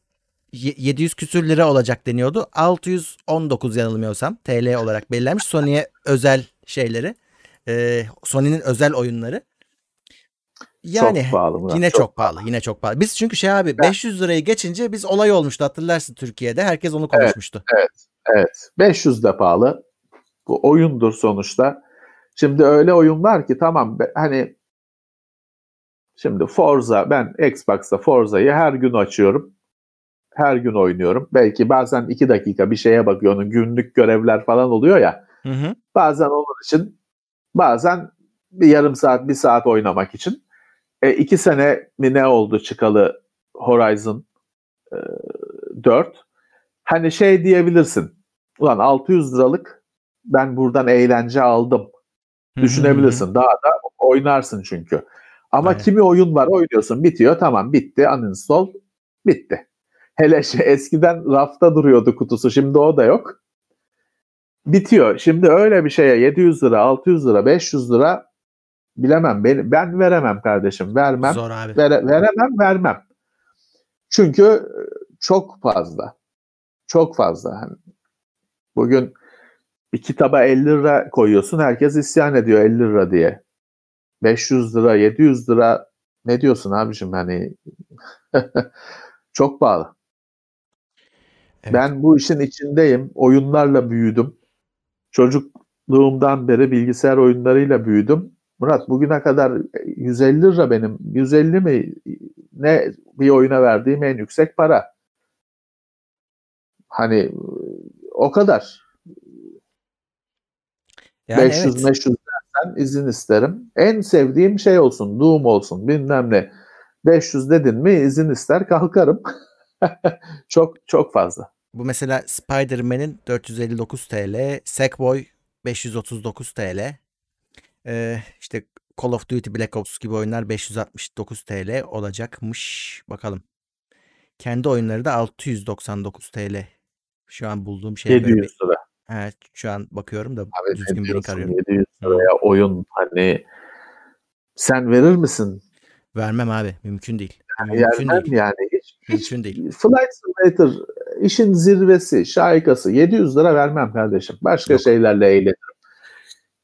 700 küsür lira olacak deniyordu. 619 yanılmıyorsam TL olarak belirlenmiş. Sony'e özel şeyleri. E, Sony'nin özel oyunları. Yani çok pahalı yine çok, çok pahalı. Yine çok pahalı. Biz çünkü şey abi ben... 500 lirayı geçince biz olay olmuştu hatırlarsın Türkiye'de. Herkes onu konuşmuştu. Evet, evet, evet. 500 de pahalı. Bu oyundur sonuçta. Şimdi öyle oyun var ki tamam hani şimdi Forza ben Xbox'ta Forza'yı her gün açıyorum. Her gün oynuyorum. Belki bazen iki dakika bir şeye bakıyorum. Günlük görevler falan oluyor ya. Hı hı. Bazen onun için bazen bir yarım saat bir saat oynamak için. E, iki sene mi ne oldu çıkalı Horizon e, 4. Hani şey diyebilirsin. Ulan 600 liralık ben buradan eğlence aldım Düşünebilirsin. Daha da oynarsın çünkü. Ama Aynen. kimi oyun var oynuyorsun bitiyor tamam bitti uninstall bitti. Hele şey, eskiden rafta duruyordu kutusu şimdi o da yok. Bitiyor. Şimdi öyle bir şeye 700 lira, 600 lira, 500 lira bilemem. Ben, ben veremem kardeşim. Vermem. Zor abi. Vere, veremem, vermem. Çünkü e, çok fazla. Çok fazla. Hani bugün bir kitaba 50 lira koyuyorsun. Herkes isyan ediyor 50 lira diye. 500 lira, 700 lira ne diyorsun abicim hani çok pahalı. Evet. Ben bu işin içindeyim. Oyunlarla büyüdüm. Çocukluğumdan beri bilgisayar oyunlarıyla büyüdüm. Murat bugüne kadar 150 lira benim. 150 mi ne bir oyuna verdiğim en yüksek para. Hani o kadar. Yani 500 evet. 500 dersen izin isterim. En sevdiğim şey olsun, Doom olsun, bilmem ne. 500 dedin mi izin ister kalkarım. çok çok fazla. Bu mesela Spider-Man'in 459 TL, Sackboy 539 TL. Ee, işte Call of Duty Black Ops gibi oyunlar 569 TL olacakmış. Bakalım. Kendi oyunları da 699 TL. Şu an bulduğum şey böyle 700 bir- lira. Evet, şu an bakıyorum da Abi düzgün bir arıyorum. 700 liraya oyun hani sen verir misin? Vermem abi. Mümkün değil. Mümkün Yerden değil. yani hiç, hiç Mümkün değil. Flight Simulator işin zirvesi, şaikası 700 lira vermem kardeşim. Başka Yok. şeylerle eğlenirim.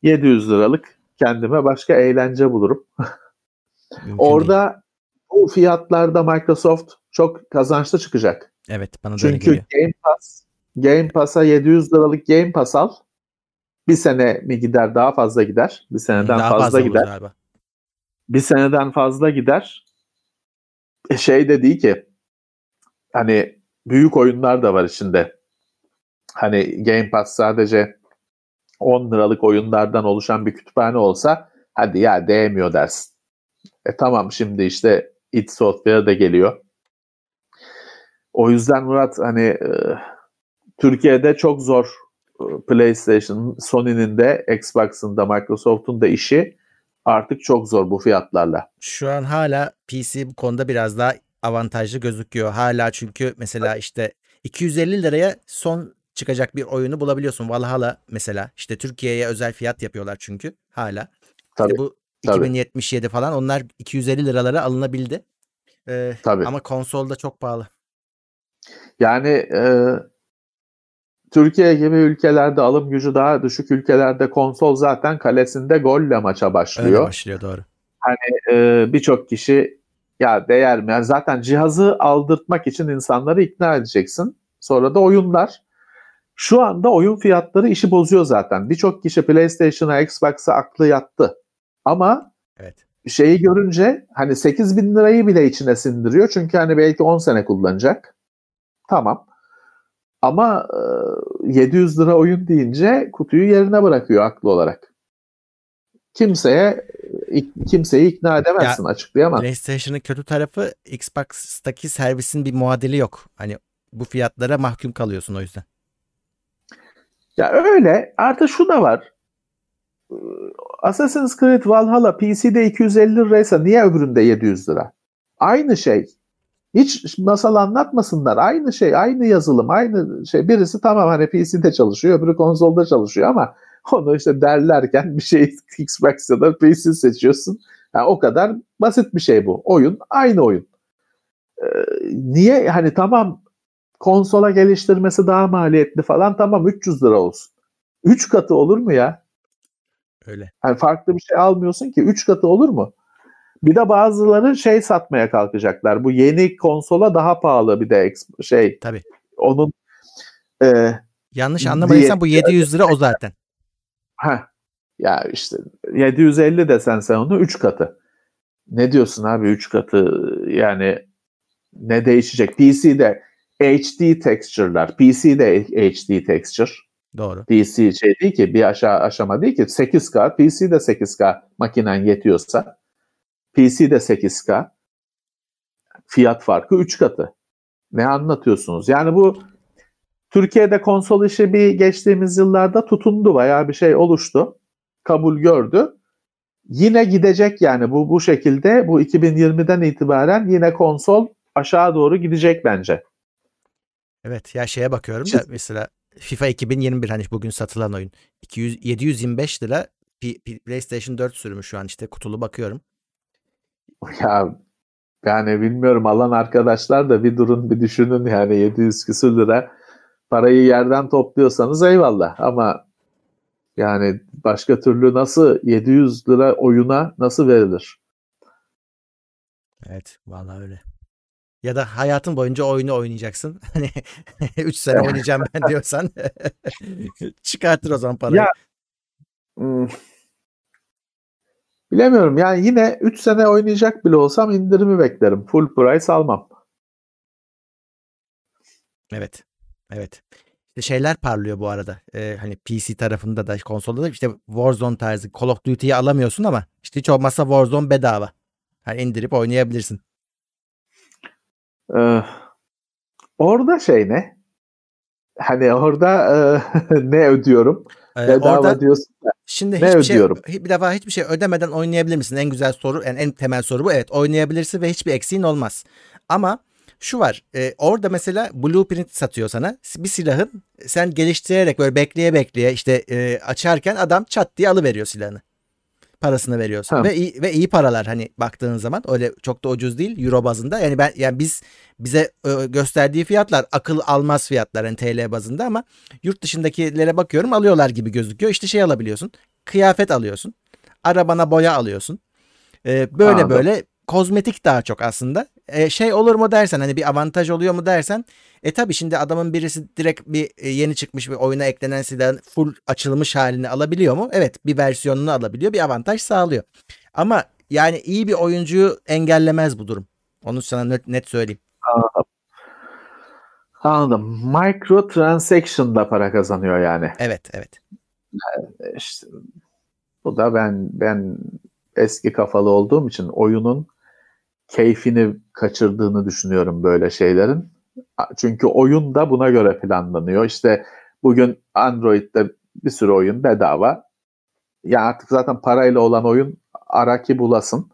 700 liralık kendime başka eğlence bulurum. Mümkün değil. Orada bu fiyatlarda Microsoft çok kazançlı çıkacak. Evet bana da öyle Çünkü. Game Pass Game Pass'a 700 liralık Game Pass al. Bir sene mi gider daha fazla gider. Bir seneden Daha fazla, fazla gider. galiba. Bir seneden fazla gider. E, Şey de değil ki hani büyük oyunlar da var içinde. Hani Game Pass sadece 10 liralık oyunlardan oluşan bir kütüphane olsa hadi ya değmiyor dersin. E tamam şimdi işte id Software de geliyor. O yüzden Murat hani e, Türkiye'de çok zor e, PlayStation, Sony'nin de Xbox'ın da Microsoft'un da işi artık çok zor bu fiyatlarla. Şu an hala PC bu konuda biraz daha avantajlı gözüküyor. Hala çünkü mesela işte 250 liraya son çıkacak bir oyunu bulabiliyorsun. Valhalla mesela işte Türkiye'ye özel fiyat yapıyorlar çünkü hala. Tabii. İşte bu tabii. 2077 falan onlar 250 liralara alınabildi. Ee, Tabii. ama konsolda çok pahalı. Yani e, Türkiye gibi ülkelerde alım gücü daha düşük ülkelerde konsol zaten kalesinde golle maça Öyle başlıyor. başlıyor doğru. E, Birçok kişi ya değer mi? Yani zaten cihazı aldırtmak için insanları ikna edeceksin. Sonra da oyunlar. Şu anda oyun fiyatları işi bozuyor zaten. Birçok kişi PlayStation'a, Xbox'a aklı yattı. Ama Evet. şeyi görünce hani 8 bin lirayı bile içine sindiriyor. Çünkü hani belki 10 sene kullanacak. Tamam. Ama e, 700 lira oyun deyince kutuyu yerine bırakıyor haklı olarak. Kimseye kimseyi ikna edemezsin, açıklayamazsın. PlayStation'ın kötü tarafı Xbox'taki servisin bir muadili yok. Hani bu fiyatlara mahkum kalıyorsun o yüzden. Ya öyle. Artı şu da var. Assassin's Creed Valhalla PC'de 250 liraysa niye öbüründe 700 lira? Aynı şey. Hiç masal anlatmasınlar. Aynı şey, aynı yazılım, aynı şey. Birisi tamam hani PC'de çalışıyor, öbürü konsolda çalışıyor ama onu işte derlerken bir şey Xbox ya da PC seçiyorsun. Yani o kadar basit bir şey bu. Oyun aynı oyun. Ee, niye hani tamam konsola geliştirmesi daha maliyetli falan tamam 300 lira olsun. 3 katı olur mu ya? Öyle. Hani farklı bir şey almıyorsun ki 3 katı olur mu? Bir de bazıları şey satmaya kalkacaklar. Bu yeni konsola daha pahalı bir de şey Tabii. onun e, Yanlış anlamadıysam bu Diye- 700 lira o zaten. heh, ya işte 750 desen sen onu 3 katı. Ne diyorsun abi 3 katı yani ne değişecek? PC'de HD texture'lar. PC'de HD texture. Doğru. PC şey değil ki bir aşağı aşama değil ki 8K PC'de 8K makinen yetiyorsa PC'de 8K fiyat farkı 3 katı. Ne anlatıyorsunuz? Yani bu Türkiye'de konsol işi bir geçtiğimiz yıllarda tutundu bayağı bir şey oluştu. Kabul gördü. Yine gidecek yani bu bu şekilde bu 2020'den itibaren yine konsol aşağı doğru gidecek bence. Evet ya şeye bakıyorum da mesela FIFA 2021 hani bugün satılan oyun 200 725 lira P- PlayStation 4 sürümü şu an işte kutulu bakıyorum. Ya yani bilmiyorum alan arkadaşlar da bir durun bir düşünün yani 700 küsür lira parayı yerden topluyorsanız eyvallah ama yani başka türlü nasıl 700 lira oyuna nasıl verilir? Evet vallahi öyle. Ya da hayatın boyunca oyunu oynayacaksın. Hani 3 sene oynayacağım ben diyorsan çıkartır o zaman parayı. Ya, hmm, bilemiyorum yani yine 3 sene oynayacak bile olsam indirimi beklerim. Full price almam. Evet. Evet. İşte şeyler parlıyor bu arada. Ee, hani PC tarafında da konsolda da işte Warzone tarzı Call of Duty'yi alamıyorsun ama işte hiç olmazsa Warzone bedava. Hani indirip oynayabilirsin. Ee, orada şey ne? Hani orada e, ne ödüyorum? Ee, Bedava orada diyorsun da. şimdi ne hiçbir şey ödüyorum? bir defa hiçbir şey ödemeden oynayabilir misin? En güzel soru, yani en temel soru bu. Evet, oynayabilirsin ve hiçbir eksiğin olmaz. Ama şu var. e, orada mesela blueprint satıyor sana. Bir silahın sen geliştirerek böyle bekleye bekleye işte e, açarken adam çat diye alıveriyor silahını. Parasını veriyorsun Ha. ve iyi, ve iyi paralar hani baktığın zaman öyle çok da ucuz değil euro bazında. Yani ben yani biz bize gösterdiği fiyatlar akıl almaz fiyatlar yani TL bazında ama yurt dışındakilere bakıyorum alıyorlar gibi gözüküyor. İşte şey alabiliyorsun. Kıyafet alıyorsun. Arabana boya alıyorsun. E, böyle Anladım. böyle kozmetik daha çok aslında. E, şey olur mu dersen hani bir avantaj oluyor mu dersen e tabi şimdi adamın birisi direkt bir e, yeni çıkmış bir oyuna eklenen silahın full açılmış halini alabiliyor mu? Evet bir versiyonunu alabiliyor bir avantaj sağlıyor. Ama yani iyi bir oyuncuyu engellemez bu durum. Onu sana net, net söyleyeyim. Anladım. Micro transaction'da para kazanıyor yani. Evet evet. İşte bu da ben ben eski kafalı olduğum için oyunun keyfini kaçırdığını düşünüyorum böyle şeylerin. Çünkü oyun da buna göre planlanıyor. İşte bugün Android'de bir sürü oyun bedava. Ya artık zaten parayla olan oyun ara ki bulasın.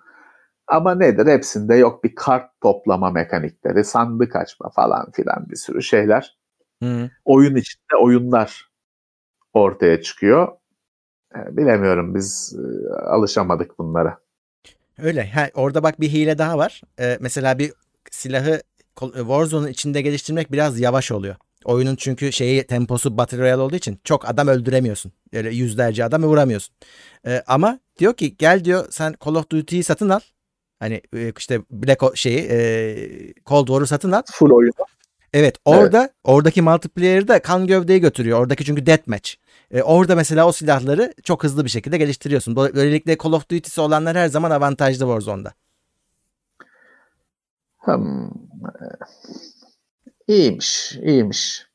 Ama nedir? Hepsinde yok bir kart toplama mekanikleri, sandık açma falan filan bir sürü şeyler. Hı. Oyun içinde oyunlar ortaya çıkıyor. E, Bilemiyorum biz e, alışamadık bunlara. Öyle. Ha, orada bak bir hile daha var. Ee, mesela bir silahı kol- Warzone'un içinde geliştirmek biraz yavaş oluyor. Oyunun çünkü şeyi temposu Battle Royale olduğu için çok adam öldüremiyorsun. Öyle yüzlerce adam vuramıyorsun. Ee, ama diyor ki gel diyor sen Call of Duty'yi satın al. Hani e, işte Black O- şeyi e, Cold War'u satın al. Full oyun. Evet orada oradaki multiplayer'da kan gövdeyi götürüyor. Oradaki çünkü deathmatch. E, orada mesela o silahları çok hızlı bir şekilde geliştiriyorsun. Böylelikle Call of Duty'si olanlar her zaman avantajlı Warzone'da. Hmm. İyiymiş, iyiymiş.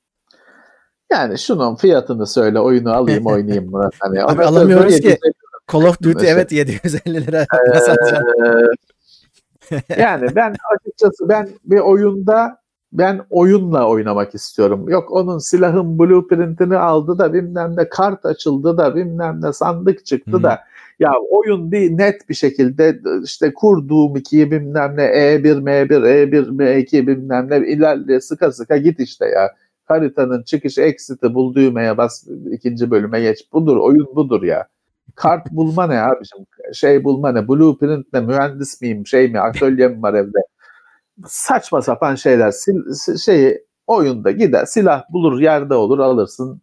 Yani şunun fiyatını söyle, oyunu alayım, oynayayım Murat. Hani Abi alamıyoruz ki. Call of Duty Mesela. evet 750 lira. Ee, yani ben açıkçası ben bir oyunda ben oyunla oynamak istiyorum. Yok onun silahın blueprintini aldı da bilmem ne kart açıldı da bilmem ne sandık çıktı Hı. da ya oyun bir net bir şekilde işte kurduğum 2'yi bilmem ne E1 M1 E1 M2 bilmem ne ilerle sıka sıka git işte ya. Haritanın çıkış exit'i bul düğmeye bas ikinci bölüme geç. Budur oyun budur ya. Kart bulma ne abicim? Şey bulma ne? Blueprint ne? Mühendis miyim? Şey mi? Atölyem var evde. Saçma sapan şeyler. Sil, si- şeyi oyunda gider. Silah bulur yerde olur alırsın.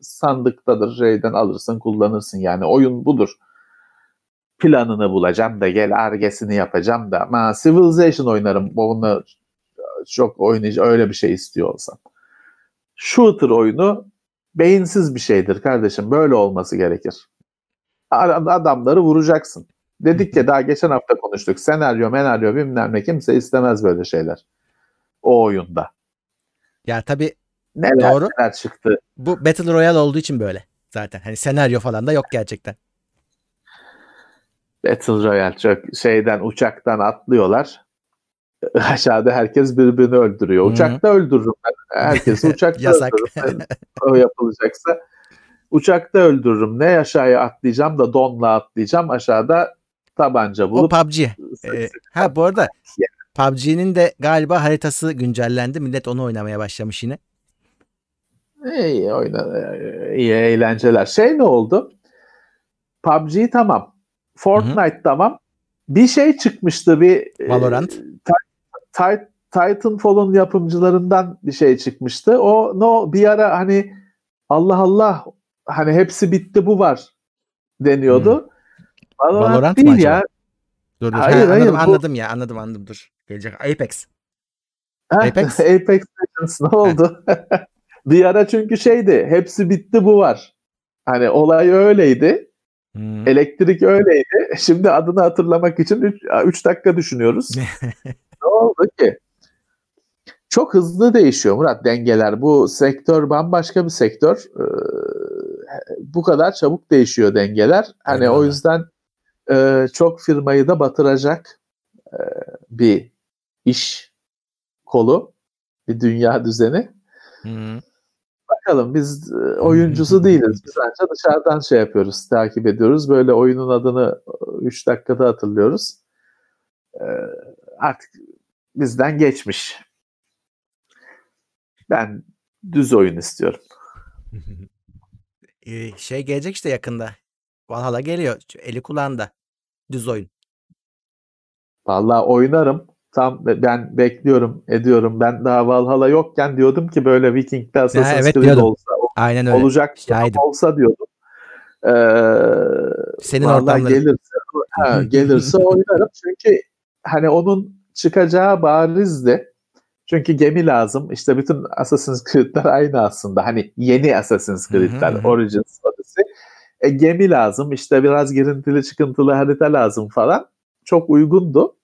Sandıktadır şeyden alırsın kullanırsın. Yani oyun budur. Planını bulacağım da gel argesini yapacağım da. Ma Civilization oynarım. Onu çok oynayacağım. Öyle bir şey istiyor olsam. Shooter oyunu beyinsiz bir şeydir kardeşim. Böyle olması gerekir. Adamları vuracaksın. Dedik ya daha geçen hafta konuştuk. Senaryo, menaryo bilmem ne kimse istemez böyle şeyler. O oyunda. Ya tabii Neler Doğru. neler çıktı. bu Battle Royale olduğu için böyle zaten. Hani senaryo falan da yok gerçekten. Battle Royale çok şeyden uçaktan atlıyorlar. Aşağıda herkes birbirini öldürüyor. Uçakta öldürürüm ben. Herkesi uçakta Yasak. öldürürüm. o yapılacaksa. Uçakta öldürürüm. Ne aşağıya atlayacağım da donla atlayacağım. Aşağıda tabanca O bulup PUBG. sık Ee, ha bu arada. PUBG'nin de galiba haritası güncellendi. Millet onu oynamaya başlamış yine. İyi oyna, iyi eğlenceler. Şey ne oldu? PUBG tamam. Fortnite tamam. Bir şey çıkmıştı bir e, Valorant. Ti- Titanfall'un yapımcılarından bir şey çıkmıştı. O no bir ara hani Allah Allah hani hepsi bitti bu var deniyordu. Valorant, Valorant mı değil ya. Dur dur. Hayır, Ha, hayır, anladım, bu- anladım ya anladım anladım dur. Gelecek Apex. Ha, Apex? Apex Legends ne oldu? bir ara çünkü şeydi. Hepsi bitti bu var. Hani olay öyleydi. Hmm. Elektrik öyleydi. Şimdi adını hatırlamak için 3 dakika düşünüyoruz. ne oldu ki? Çok hızlı değişiyor Murat dengeler. Bu sektör bambaşka bir sektör. Ee, bu kadar çabuk değişiyor dengeler. Hani Eyvallah. o yüzden e, çok firmayı da batıracak e, bir iş kolu, bir dünya düzeni. Hmm. Bakalım biz e, oyuncusu değiliz. Biz ancak dışarıdan şey yapıyoruz, takip ediyoruz. Böyle oyunun adını 3 dakikada hatırlıyoruz. Ee, artık bizden geçmiş. Ben düz oyun istiyorum. Ee, şey gelecek işte yakında. Valhalla geliyor. Eli kulağında. Düz oyun. Vallahi oynarım. Tam be- ben bekliyorum, ediyorum. Ben daha Valhalla yokken diyordum ki böyle Viking'de Assassin's evet Creed diyordum. olsa, Aynen öyle. olacak Şahidim. olsa diyordum. Ee, Senin ortamların. gelirse, ha, gelirse oynarım. Çünkü hani onun çıkacağı barizdi. Çünkü gemi lazım. İşte bütün Assassin's Creed'ler aynı aslında. Hani yeni Assassin's Creed'ler. Origins Odyssey. E, gemi lazım. İşte biraz girintili çıkıntılı harita lazım falan. Çok uygundu.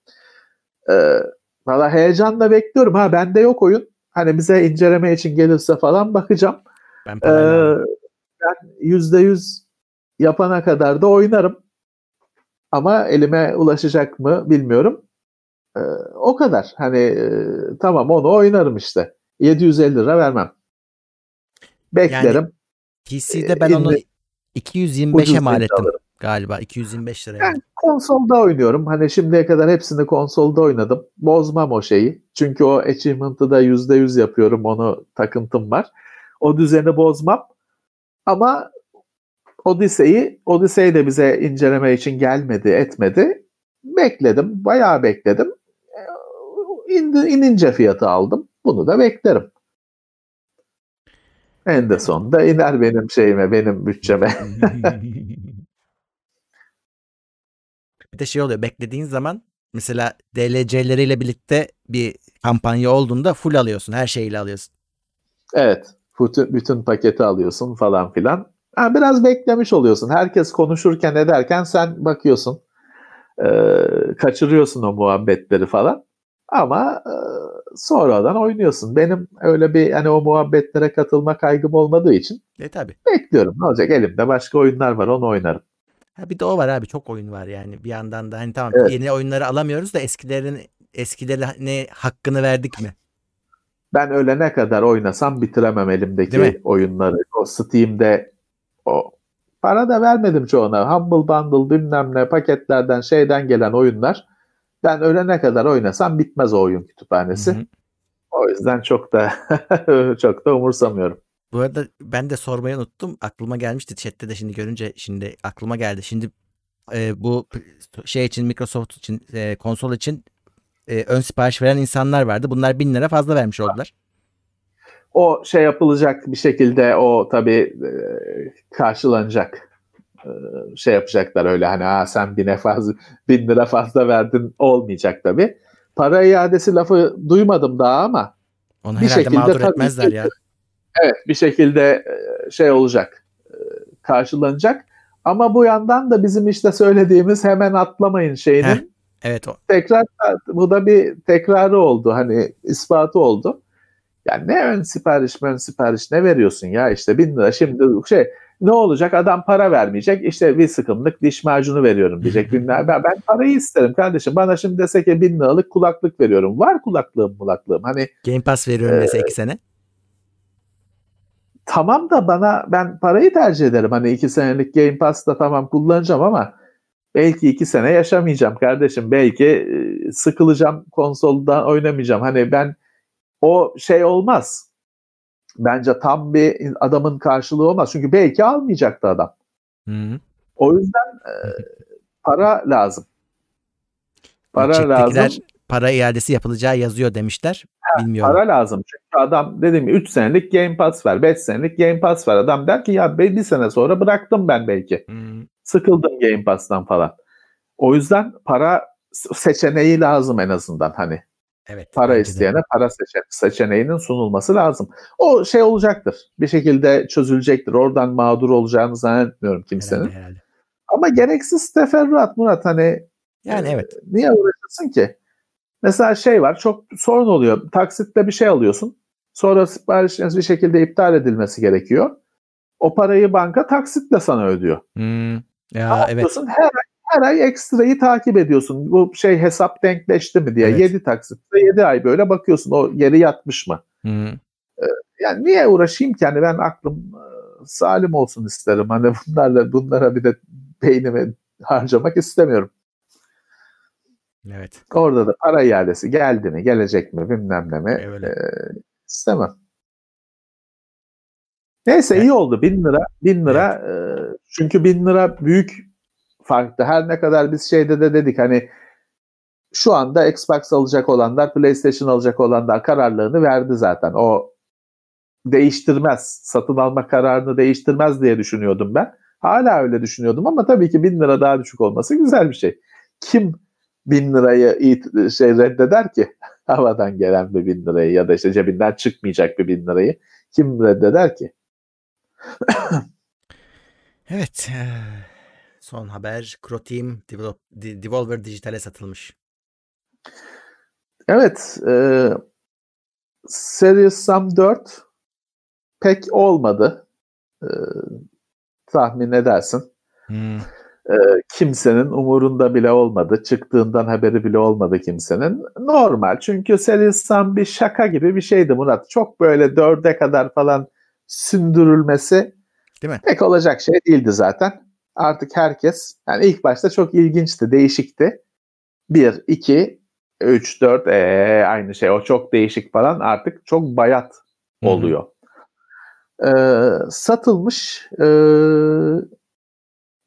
Ee, Valla heyecanla bekliyorum. Ha bende yok oyun. Hani bize inceleme için gelirse falan bakacağım. Ben aldım. ben yüzde yüz yapana kadar da oynarım. Ama elime ulaşacak mı bilmiyorum. Ee, o kadar. Hani e, tamam onu oynarım işte. 750 lira vermem. Beklerim. PC'de ben e, onu 225'e ucuz mal ettim alırım. galiba. 225 liraya. Yani konsolda oynuyorum. Hani şimdiye kadar hepsini konsolda oynadım. Bozmam o şeyi. Çünkü o achievement'ı da %100 yapıyorum. Onu takıntım var. O düzeni bozmam. Ama Odyssey'i, Odyssey de bize inceleme için gelmedi, etmedi. Bekledim. Bayağı bekledim. Ee, indi, inince fiyatı aldım. Bunu da beklerim. En de sonunda iner benim şeyime, benim bütçeme. bir de şey oluyor. Beklediğin zaman mesela DLC'leriyle birlikte bir kampanya olduğunda full alıyorsun. Her şeyiyle alıyorsun. Evet. Bütün, bütün paketi alıyorsun falan filan. Ha, biraz beklemiş oluyorsun. Herkes konuşurken ederken sen bakıyorsun. Ee, kaçırıyorsun o muhabbetleri falan. Ama e, sonradan oynuyorsun. Benim öyle bir hani o muhabbetlere katılma kaygım olmadığı için E tabi. bekliyorum. Ne olacak? Elimde başka oyunlar var. Onu oynarım. Ha bir de o var abi çok oyun var yani bir yandan da hani tamam Evet. yeni oyunları alamıyoruz da eskilerin eskilerine hakkını verdik mi? Ben ölene kadar oynasam bitiremem elimdeki oyunları. O Steam'de o para da vermedim çoğuna. Humble Bundle bilmem ne paketlerden şeyden gelen oyunlar. Ben ölene kadar oynasam bitmez o oyun kütüphanesi. Hı hı. O yüzden çok da çok da umursamıyorum. Bu arada ben de sormayı unuttum. Aklıma gelmişti chatte de şimdi görünce şimdi aklıma geldi. Şimdi e, bu şey için Microsoft için e, konsol için e, ön sipariş veren insanlar vardı. Bunlar bin lira fazla vermiş oldular. O şey yapılacak bir şekilde o tabii e, karşılanacak. E, şey yapacaklar öyle hani ha sen bine fazla bin lira fazla verdin olmayacak tabii. Para iadesi lafı duymadım daha ama Onu Bir herhalde şekilde mağdur etmezler ya. Evet bir şekilde e, şey olacak e, karşılanacak. Ama bu yandan da bizim işte söylediğimiz hemen atlamayın şeyinin Heh. Evet o. tekrar bu da bir tekrarı oldu hani ispatı oldu. Yani ne ön sipariş ön sipariş ne veriyorsun ya işte bin lira şimdi şey ne olacak adam para vermeyecek işte bir sıkımlık diş macunu veriyorum diyecek binler. Ben, ben parayı isterim kardeşim bana şimdi dese ki bin liralık kulaklık veriyorum var kulaklığım kulaklığım hani Game Pass veriyorum Ee, dese iki sene. tamam da bana ben parayı tercih ederim. Hani iki senelik Game Pass'ta tamam kullanacağım ama belki iki sene yaşamayacağım kardeşim. Belki e, sıkılacağım konsolda oynamayacağım. Hani ben o şey olmaz. Bence tam bir adamın karşılığı olmaz. Çünkü belki almayacaktı adam. Hı hı. O yüzden e, para lazım. Para lazım. para iadesi yapılacağı yazıyor demişler. Bilmiyorum. Para lazım. Çünkü adam dedim 3 senelik Game Pass ver, 5 senelik Game Pass ver. Adam der ki ya bir sene sonra bıraktım ben belki. Hmm, Sıkıldım Game Pass'tan falan. O yüzden para seçeneği lazım en azından hani. Evet. Para bence de. isteyene para seçe- seçeneğinin sunulması lazım. O şey olacaktır. Bir şekilde çözülecektir. Oradan mağdur olacağını zannetmiyorum kimsenin. Herhalde, herhalde. Ama gereksiz teferruat Murat hani Yani evet. niye uğraşırsın ki? Mesela şey var çok sorun oluyor. Taksitle bir şey alıyorsun. Sonra siparişiniz bir şekilde iptal edilmesi gerekiyor. O parayı banka taksitle sana ödüyor. Hmm, Ne ya evet. yapıyorsun? Her ay, her ay ekstrayı takip ediyorsun. Bu şey hesap denkleşti mi diye. Evet. 7 taksitle 7 ay böyle bakıyorsun. O geri yatmış mı? Hmm, Yani niye uğraşayım ki? Hani ben aklım e, salim olsun isterim. Hani bunlarla bunlara bir de beynimi harcamak istemiyorum. evet. Orada da para iadesi geldi mi, gelecek mi, bilmem ne mi Öyle. e, istemem. Neyse Evet. iyi oldu. Bin lira. Bin lira. e, çünkü bin lira büyük farklı. Her ne kadar biz şeyde de dedik hani şu anda Xbox alacak olanlar, PlayStation alacak olanlar kararlarını verdi zaten. O değiştirmez. Satın alma kararını değiştirmez diye düşünüyordum ben. Hala öyle düşünüyordum ama tabii ki bin lira daha düşük olması güzel bir şey. Kim bin lirayı şey reddeder ki? Havadan gelen bir bin lirayı ya da işte cebinden çıkmayacak bir bin lirayı kim reddeder ki? Evet. Son haber Croteam Devolver Dijital'e satılmış. Evet. E, Serious Sam 4 pek olmadı. E, tahmin edersin. Hmm, E, kimsenin umurunda bile olmadı. Çıktığından haberi bile olmadı kimsenin. Normal. Çünkü Serious Sam bir şaka gibi bir şeydi Murat. Çok böyle dörde kadar falan sündürülmesi Değil mi? pek olacak şey değildi zaten. Artık herkes yani ilk başta çok ilginçti, değişikti. 1, 2, 3, 4 ee, aynı şey. O çok değişik falan artık çok bayat Hı hı. oluyor. Ee, satılmış. Ee,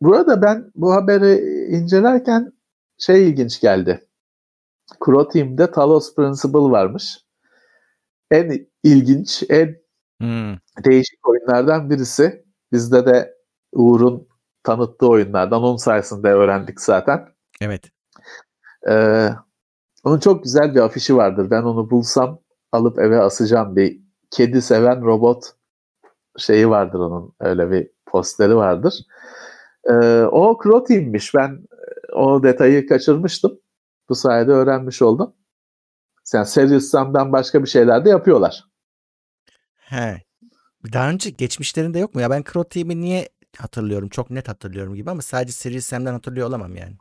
burada ben bu haberi incelerken şey ilginç geldi. Crow Team'de Talos Principle varmış. En ilginç, en hmm, değişik oyunlardan birisi. Bizde de Uğur'un tanıttığı oyunlardan onun sayesinde öğrendik zaten. Evet. Ee, onun çok güzel bir afişi vardır. Ben onu bulsam alıp eve asacağım. Bir kedi seven robot şeyi vardır onun. Öyle bir posteri vardır. Ee, o Crow Team'miş. Ben e, o detayı kaçırmıştım. Bu sayede öğrenmiş oldum. Yani Serious Sam'dan başka bir şeyler de yapıyorlar. He. Daha önce geçmişlerinde yok mu? Ya ben Crow Team'i niye hatırlıyorum? Çok net hatırlıyorum gibi ama sadece Serious Sam'den hatırlıyor olamam yani.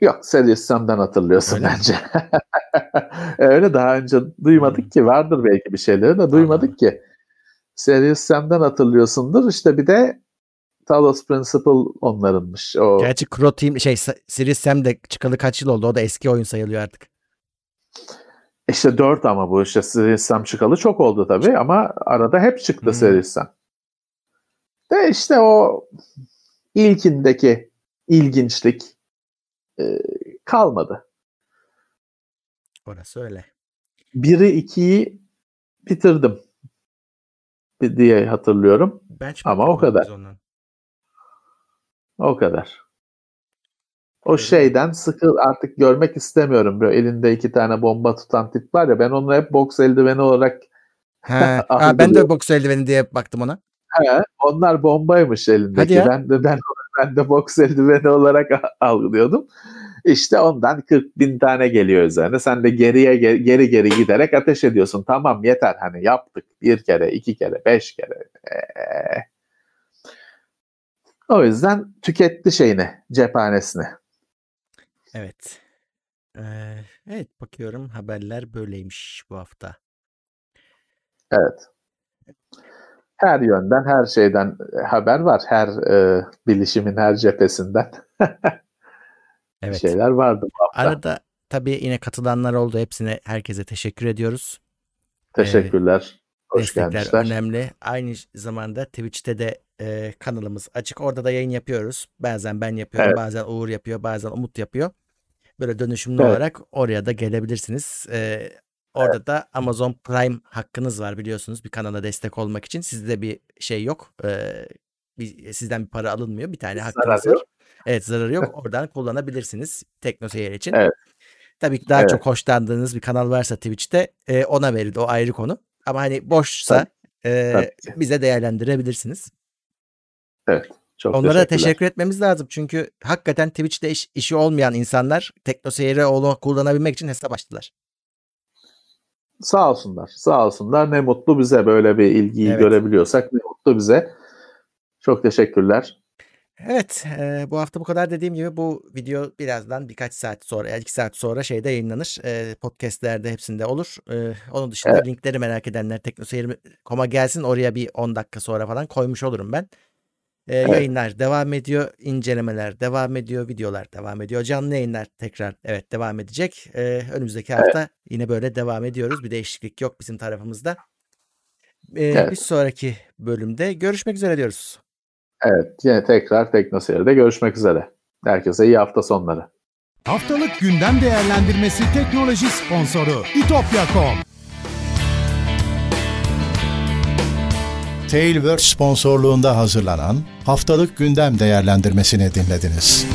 Yok Serious Sam'dan hatırlıyorsun Öyle bence. Öyle daha önce duymadık Hmm. ki. Vardır belki bir şeyleri de duymadık Allah. ki. Serious Sam'dan hatırlıyorsundur. İşte bir de Talos Principle onlarınmış. O Gerçi Crow Team şey Serious Sam de çıkalı kaç yıl oldu? O da eski oyun sayılıyor artık. işte 4 ama bu işte Serious Sam çıkalı çok oldu tabii ama arada hep çıktı Hmm. Serious Sam. De işte o ilkindeki ilginçlik e, kalmadı. Orası öyle. Biri ikiyi bitirdim diye hatırlıyorum. Benchmark Ama o kadar. ondan. O kadar. O Öyle. şeyden sıkıl artık görmek istemiyorum. Böyle elinde iki tane bomba tutan tip var ya ben onu hep boks eldiveni olarak He. ha, ben de boks eldiveni diye baktım ona. He, onlar bombaymış elindeki. Ben de ben ben de boks eldiveni olarak algılıyordum. İşte ondan 40 bin tane geliyor üzerine. Sen de geriye ge- geri geri giderek ateş ediyorsun. Tamam yeter hani yaptık. Bir kere, iki kere, beş kere. Ee, o yüzden tüketti şeyini, cephanesini. Evet. Ee, evet bakıyorum haberler böyleymiş bu hafta. Evet. Her yönden, her şeyden haber var. Her e, bilişimin her cephesinden Evet. şeyler vardı bu hafta. Arada tabii yine katılanlar oldu. Hepsine herkese teşekkür ediyoruz. Teşekkürler. Hoş Destekler gelmişler. önemli. Aynı zamanda Twitch'te de e, kanalımız açık. Orada da yayın yapıyoruz. Bazen ben yapıyorum, Evet. bazen Uğur yapıyor, bazen Umut yapıyor. Böyle dönüşümlü Evet. olarak oraya da gelebilirsiniz. E, orada da Amazon Prime hakkınız var biliyorsunuz bir kanala destek olmak için. Sizde bir şey yok. E, bir, sizden bir para alınmıyor. Bir tane hakkınız var. Evet zararı yok. Oradan kullanabilirsiniz TeknoSeyir için. Evet. Tabii ki daha Evet. çok hoşlandığınız bir kanal varsa Twitch'te e, ona verin. O ayrı konu. Ama hani boşsa e, Tabii bize değerlendirebilirsiniz. Evet. Çok Onlara teşekkür etmemiz lazım. Çünkü hakikaten Twitch'te iş- işi olmayan insanlar TeknoSeyir'i onu kullanabilmek için hesap açtılar. Sağ olsunlar. Sağ olsunlar. Ne mutlu bize böyle bir ilgiyi Evet. görebiliyorsak ne mutlu bize. Çok teşekkürler. Evet, e, bu hafta bu kadar dediğim gibi bu video birazdan birkaç saat sonra, yani iki saat sonra şeyde yayınlanır. E, podcastlerde hepsinde olur. E, onun dışında Evet. linkleri merak edenler teknoseyir.com'a gelsin. Oraya bir 10 dakika sonra falan koymuş olurum ben. E, Yayınlar devam ediyor, incelemeler devam ediyor, videolar devam ediyor. Canlı yayınlar tekrar evet devam edecek. E, önümüzdeki hafta yine böyle devam ediyoruz. Bir değişiklik yok bizim tarafımızda. E, Evet. Bir sonraki bölümde görüşmek üzere diyoruz. Evet. Yine tekrar Teknoseyir'de görüşmek üzere. Herkese iyi hafta sonları. Haftalık gündem değerlendirmesi teknoloji sponsoru itopya.com. Tailwords sponsorluğunda hazırlanan haftalık gündem değerlendirmesini dinlediniz.